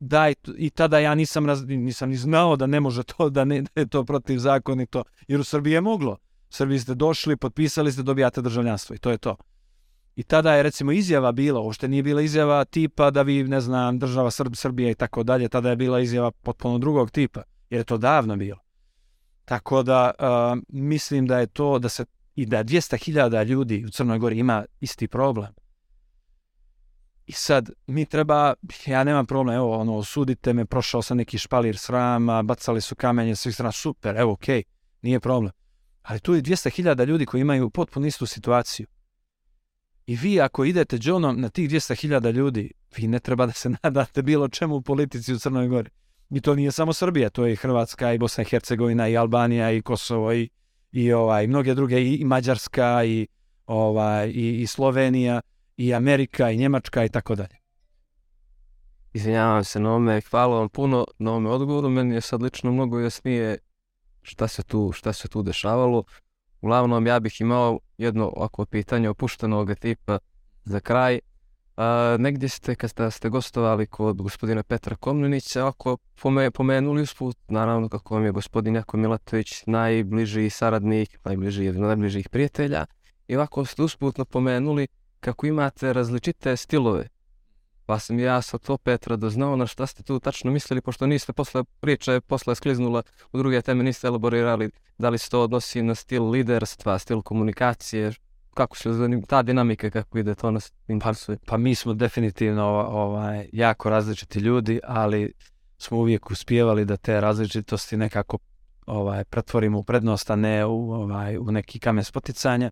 daj, i tada ja nisam, raz, nisam ni znao da ne može to, da, ne, da je to protivzakonito, jer u Srbiji je moglo. U Srbiji ste došli, potpisali ste, dobijate državljanstvo i to je to. I tada je recimo izjava bila, uopšte nije bila izjava tipa da vi, ne znam, država Srb, Srbija i tako dalje, tada je bila izjava potpuno drugog tipa, jer je to davno bilo. Tako da uh, mislim da je to, da se i da 200.000 ljudi u Crnoj Gori ima isti problem. I sad, mi treba, ja nemam problem, evo, ono, osudite me, prošao sam neki špalir srama, bacali su kamenje svih strana, super, evo, okej, okay, nije problem. Ali tu je 200.000 ljudi koji imaju potpuno istu situaciju. I vi ako idete Johnom na tih 200.000 ljudi, vi ne treba da se [LAUGHS] nadate bilo čemu u politici u Crnoj Gori. I to nije samo Srbija, to je i Hrvatska i Bosna i Hercegovina i Albanija i Kosovo i, i ovaj mnoge druge i, i Mađarska i ovaj i, i Slovenija i Amerika i Njemačka i tako dalje. Izvinjavam se na ome, hvala vam puno na ome odgovoru, meni je sad lično mnogo jasnije šta se tu, šta se tu dešavalo. Uglavnom, ja bih imao jedno ovako pitanje opuštenog tipa za kraj. A, negdje ste, kad ste gostovali kod gospodina Petra Komnenića, ako pome, pomenuli usput, naravno kako vam je gospodin Jako Milatović najbliži saradnik, najbliži jedan od najbližih prijatelja, i ovako ste usputno pomenuli kako imate različite stilove Pa sam ja sad opet radoznao na šta ste tu tačno mislili, pošto niste posle priče posle skliznula u druge teme, niste elaborirali da li se to odnosi na stil liderstva, stil komunikacije, kako se ta dinamika kako ide to nas. Pa, pa mi smo definitivno ovaj, jako različiti ljudi, ali smo uvijek uspijevali da te različitosti nekako ovaj pretvorimo u prednost, a ne u, ovaj, u neki kamen spoticanja.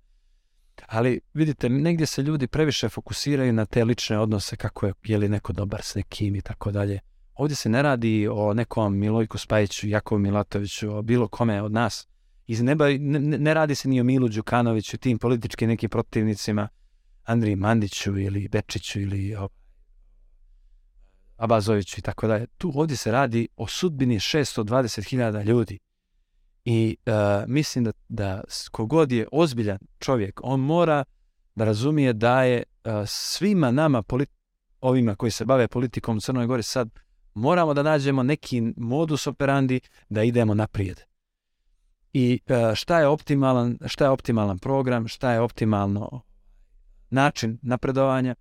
Ali vidite, negdje se ljudi previše fokusiraju na te lične odnose, kako je, je li neko dobar s nekim i tako dalje. Ovdje se ne radi o nekom Milojku Spajiću, Jakovu Milatoviću, o bilo kome od nas. Iz neba, ne, ne radi se ni o Milu Đukanoviću, tim političkim nekim protivnicima, Andriji Mandiću ili Bečiću ili o Abazoviću i tako dalje. Tu ovdje se radi o sudbini 620.000 ljudi. I uh, mislim da, da kogod je ozbiljan čovjek, on mora da razumije da je uh, svima nama, ovima koji se bave politikom u Crnoj Gori sad, moramo da nađemo neki modus operandi da idemo naprijed. I uh, šta je optimalan, šta je optimalan program, šta je optimalno način napredovanja,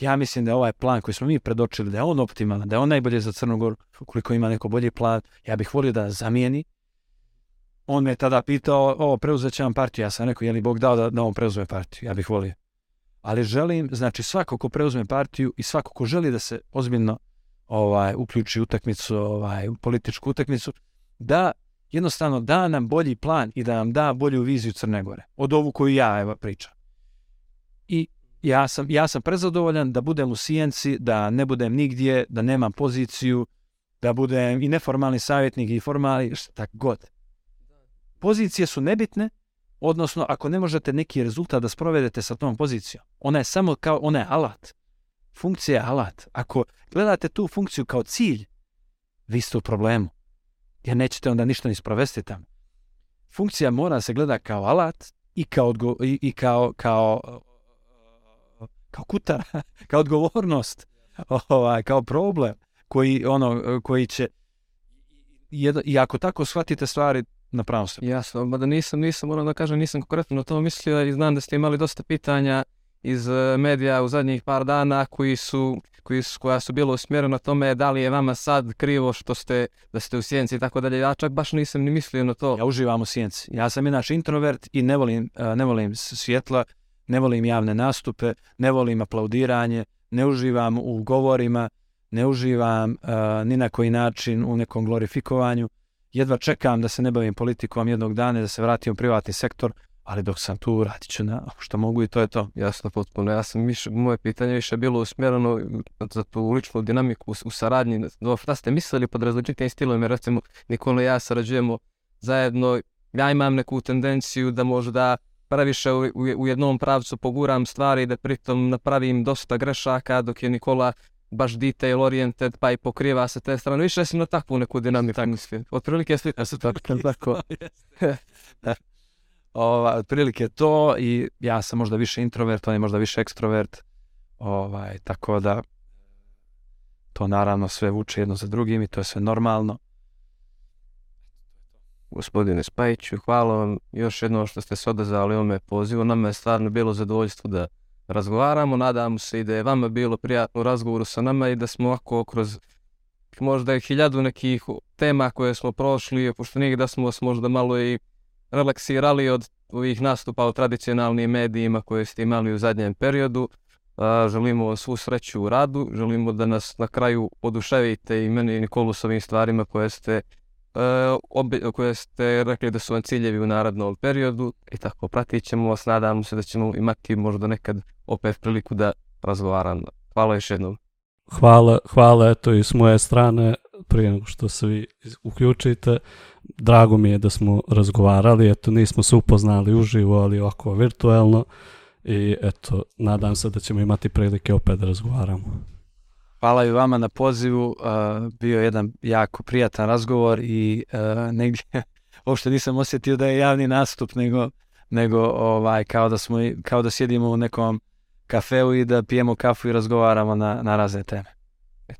ja mislim da je ovaj plan koji smo mi predočili, da je on optimalan, da je on najbolje za Crnu Goru, ukoliko ima neko bolji plan, ja bih volio da zamijeni on me tada pitao, o, preuzet će vam partiju. Ja sam rekao, je li Bog dao da, da on preuzme partiju? Ja bih volio. Ali želim, znači svako ko preuzme partiju i svako ko želi da se ozbiljno ovaj uključi utakmicu, ovaj u političku utakmicu, da jednostavno da nam bolji plan i da nam da bolju viziju Crne Gore od ovu koju ja evo pričam. I ja sam, ja sam prezadovoljan da budem u Sijenci, da ne budem nigdje, da nemam poziciju, da budem i neformalni savjetnik i formalni, šta god pozicije su nebitne, odnosno ako ne možete neki rezultat da sprovedete sa tom pozicijom, ona je samo kao, ona je alat. Funkcija je alat. Ako gledate tu funkciju kao cilj, vi ste u problemu. Jer nećete onda ništa ni sprovesti tamo. Funkcija mora se gleda kao alat i kao, odgo, i, kao, kao, kao [LAUGHS] kao odgovornost, ovaj, kao problem koji, ono, koji će i ako tako shvatite stvari, na pravom se. Jasno, mada nisam, nisam, moram da kažem, nisam konkretno na to mislio i znam da ste imali dosta pitanja iz e, medija u zadnjih par dana koji su, koji su, koja su bilo usmjerena tome da li je vama sad krivo što ste, da ste u sjenci i tako dalje. Ja čak baš nisam ni mislio na to. Ja uživam u sjenci. Ja sam inače introvert i ne volim, e, ne volim svjetla, ne volim javne nastupe, ne volim aplaudiranje, ne uživam u govorima, ne uživam uh, ni na koji način u nekom glorifikovanju jedva čekam da se ne bavim politikom jednog dana, da se vratim u privatni sektor, ali dok sam tu radit ću na što mogu i to je to. Jasno, potpuno. Ja sam više, moje pitanje više bilo usmjereno za tu dinamiku u, u saradnji. Šta ste mislili pod različitim stilovima? Recimo, Nikola i ja sarađujemo zajedno. Ja imam neku tendenciju da možda previše u, u jednom pravcu poguram stvari da pritom napravim dosta grešaka, dok je Nikola baš detail oriented, pa i pokriva se te strane. Više sam na takvu neku dinamiku tako. mislim. Otprilike slika se tako. tako. [LAUGHS] Ova, otprilike to i ja sam možda više introvert, on je možda više ekstrovert. Ovaj, tako da to naravno sve vuče jedno za drugim i to je sve normalno. Gospodine Spajiću, hvala vam još jednom što ste se odazvali ovome pozivu. Nama je stvarno bilo zadovoljstvo da razgovaramo. Nadamo se i da je vama bilo prijatno u razgovoru sa nama i da smo ovako kroz možda je hiljadu nekih tema koje smo prošli, pošto nije da smo vas možda malo i relaksirali od ovih nastupa u tradicionalnim medijima koje ste imali u zadnjem periodu. želimo vam svu sreću u radu, želimo da nas na kraju oduševite i meni i Nikolu s ovim stvarima koje ste, uh, koje ste rekli da su vam ciljevi u narodnom periodu i tako pratit ćemo vas, nadamo se da ćemo imati možda nekad opet priliku da razgovaramo. Hvala još jednom. Hvala, hvala eto i s moje strane prije nego što se vi uključite. Drago mi je da smo razgovarali, eto nismo se upoznali uživo, ali ovako virtualno i eto nadam se da ćemo imati prilike opet da razgovaramo. Hvala i vama na pozivu, bio je jedan jako prijatan razgovor i negdje [LAUGHS] uopšte nisam osjetio da je javni nastup, nego, nego ovaj, kao, da smo, kao da sjedimo u nekom kafeu i da pijemo kafu i razgovaramo na, na razne teme.